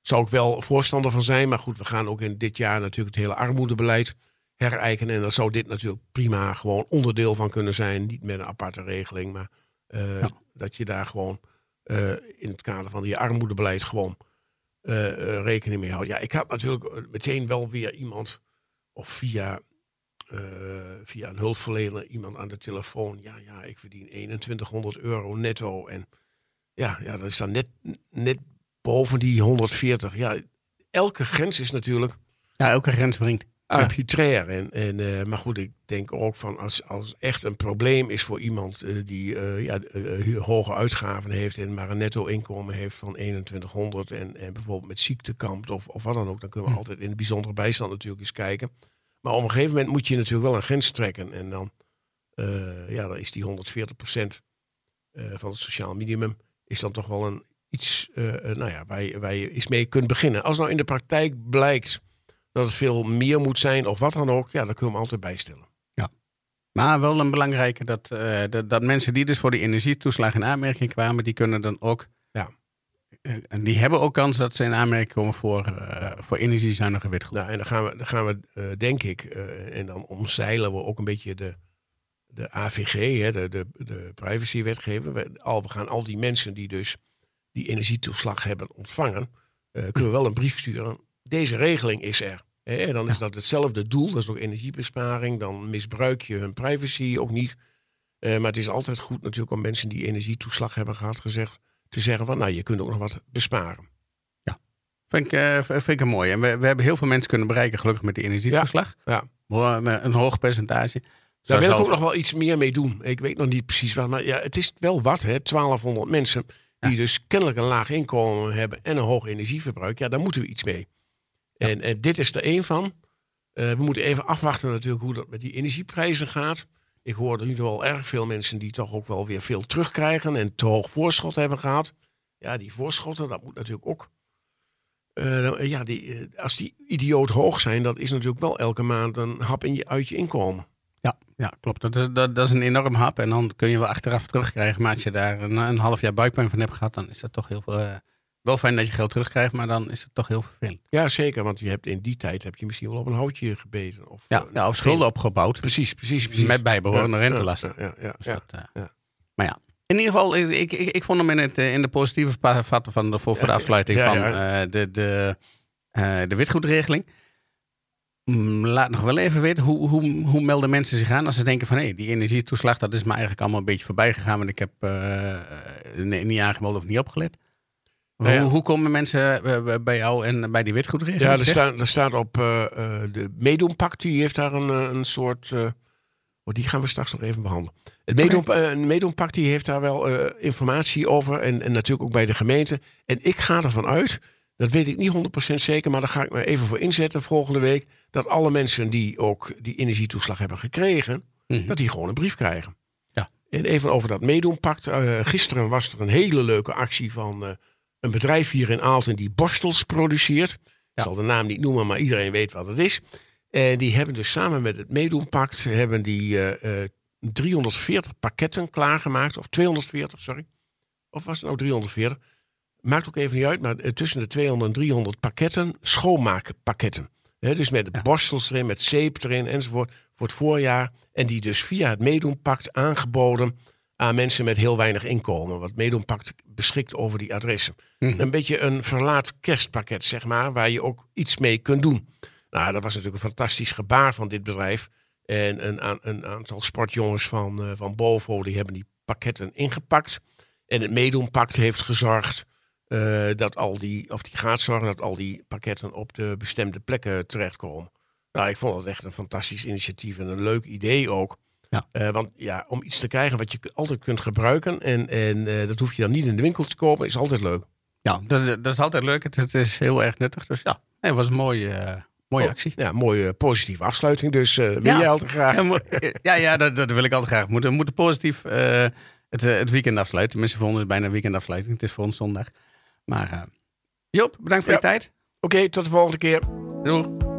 zou ik wel voorstander van zijn. Maar goed, we gaan ook in dit jaar natuurlijk het hele armoedebeleid herijken. En dan zou dit natuurlijk prima gewoon onderdeel van kunnen zijn. Niet met een aparte regeling, maar eh, Ja. dat je daar gewoon eh, in het kader van je armoedebeleid gewoon eh, rekening mee houdt. Ja, ik had natuurlijk meteen wel weer iemand of via, via een hulpverlener iemand aan de telefoon. Ja, ja, ik verdien 2100 euro netto. En ja, ja dat is dan net, net boven die 140. Ja, elke grens is natuurlijk ja, elke grens wringt. Arbitrair. En, en, eh, maar goed, ik denk ook van als, als echt een probleem is voor iemand eh, die eh, ja, hoge uitgaven heeft en maar een netto inkomen heeft van 2100 en, en bijvoorbeeld met ziekte kampt of, of wat dan ook, dan kunnen we Hm. altijd in de bijzondere bijstand natuurlijk eens kijken. Maar op een gegeven moment moet je natuurlijk wel een grens trekken en dan, ja, dan is die 140% van het sociaal minimum is dan toch wel een iets, nou ja, waar je, waar je eens mee kunt beginnen. Als nou in de praktijk blijkt dat het veel meer moet zijn of wat dan ook, ja, dan kun je hem altijd bijstellen. Maar wel een belangrijke dat, eh, dat, dat mensen die dus voor die energietoeslag in aanmerking kwamen, die kunnen dan ook Ja. eh, en die hebben ook kans dat ze in aanmerking komen voor, eh, voor energiezuinige witgoed. Nou, en dan gaan we, dan gaan we eh, denk ik, eh, en dan omzeilen we ook een beetje de, de AVG, hè, de, de, de privacywetgeving. We, al, we gaan al die mensen die dus die energietoeslag hebben ontvangen, eh, kunnen we wel een brief sturen. Deze regeling is er. En dan is dat hetzelfde doel, dat is ook energiebesparing. Dan misbruik je hun privacy ook niet. Eh, maar het is altijd goed natuurlijk om mensen die energietoeslag hebben gehad gezegd, te zeggen van nou, je kunt ook nog wat besparen. Vind ik, eh, vind ik een mooi. En we, we hebben heel veel mensen kunnen bereiken, gelukkig met die energietoeslag. Ja. Wel, met Een hoog percentage. Daar wil ik ook nog wel iets meer mee doen. Ik weet nog niet precies wat, maar ja, het is wel wat, hè? 1200 mensen die dus kennelijk een laag inkomen hebben en een hoog energieverbruik. Ja, daar moeten we iets mee. En, en dit is er één van. Eh, we moeten even afwachten natuurlijk hoe dat met die energieprijzen gaat. Ik hoor er nu wel erg veel mensen die toch ook wel weer veel terugkrijgen en te hoog voorschot hebben gehad. Ja, die voorschotten, dat moet natuurlijk ook. eh, ja, die, eh, als die idioot hoog zijn, dat is natuurlijk wel elke maand een hap in je, uit je inkomen. Ja, ja klopt. Dat is, dat, dat is een enorm hap. En dan kun je wel achteraf terugkrijgen. Maar als je daar een, een half jaar buikpijn van hebt gehad, dan is dat toch heel veel. eh, wel fijn dat je geld terugkrijgt, maar dan is het toch heel vervelend. Ja, zeker. Want je hebt in die tijd heb je misschien wel op een houtje gebeten. Of, Ja, eh, ja of schulden opgebouwd. Precies, precies, precies. Met bijbehorende Ja, rentelasten. Ja, ja, ja, Dus dat, eh, ja. Maar ja, in ieder geval, ik, ik, ik vond hem in, het, eh, in de positieve vatten van de, voor, voor de afsluiting van de, de, de witgoedregeling. Mm, Laat nog wel even weten, hoe, hoe, hoe melden mensen zich aan als ze denken van hé, die energietoeslag, dat is me eigenlijk allemaal een beetje voorbij gegaan, want ik heb nee, niet aangemeld of niet opgelet. Nou ja. Hoe, hoe komen mensen eh, bij jou en bij die witgoedregeling? Ja, er staat, er staat op eh, eh, de Meedoenpact, die heeft daar een, eh, een soort. eh, oh, die gaan we straks nog even behandelen. Het eh, die heeft daar wel eh, informatie over. En, en natuurlijk ook bij de gemeente. En ik ga ervan uit, dat weet ik niet 100% zeker, maar daar ga ik me even voor inzetten volgende week. Dat alle mensen die ook die energietoeslag hebben gekregen, Mhm. dat die gewoon een brief krijgen. Ja. En even over dat Meedoenpact. Eh, gisteren was er een hele leuke actie van eh, een bedrijf hier in Aalten die borstels produceert. Ik zal de naam niet noemen, maar iedereen weet wat het is. En die hebben dus samen met het Meedoenpact hebben die eh, eh, 340 pakketten klaargemaakt. Of 240, sorry. Of was het nou 340? Maakt ook even niet uit, maar eh, tussen de 200 en 300 pakketten schoonmaakpakketten. Hè, dus met Ja. borstels erin, met zeep erin enzovoort voor het voorjaar. En die dus via het Meedoenpact aangeboden aan mensen met heel weinig inkomen. Want Meedoenpact beschikt over die adressen. Mhm. Een beetje een verlaat kerstpakket, zeg maar, waar je ook iets mee kunt doen. Nou, dat was natuurlijk een fantastisch gebaar van dit bedrijf. En een, een aantal sportjongens van, eh, van Bovo, die hebben die pakketten ingepakt. En het Meedoenpact heeft gezorgd eh, dat al die, of die gaat zorgen dat al die pakketten op de bestemde plekken terechtkomen. Nou, ik vond het echt een fantastisch initiatief en een leuk idee ook. Ja. Eh, want ja, om iets te krijgen wat je altijd kunt gebruiken en, en eh, dat hoef je dan niet in de winkel te kopen, is altijd leuk. Ja, dat, dat is altijd leuk. Het, het is heel erg nuttig. Dus ja, het was een mooie, eh, mooie Oh, actie. Ja, mooie positieve afsluiting. Dus wil Ja. jij altijd graag. Ja, ja, dat, dat wil ik altijd graag. We moeten, we moeten positief het, het weekend afsluiten. Ons is het bijna weekendafsluiting. Het is voor ons zondag. Maar Joop, bedankt voor Ja. je tijd. Oké, tot de volgende keer. Doei.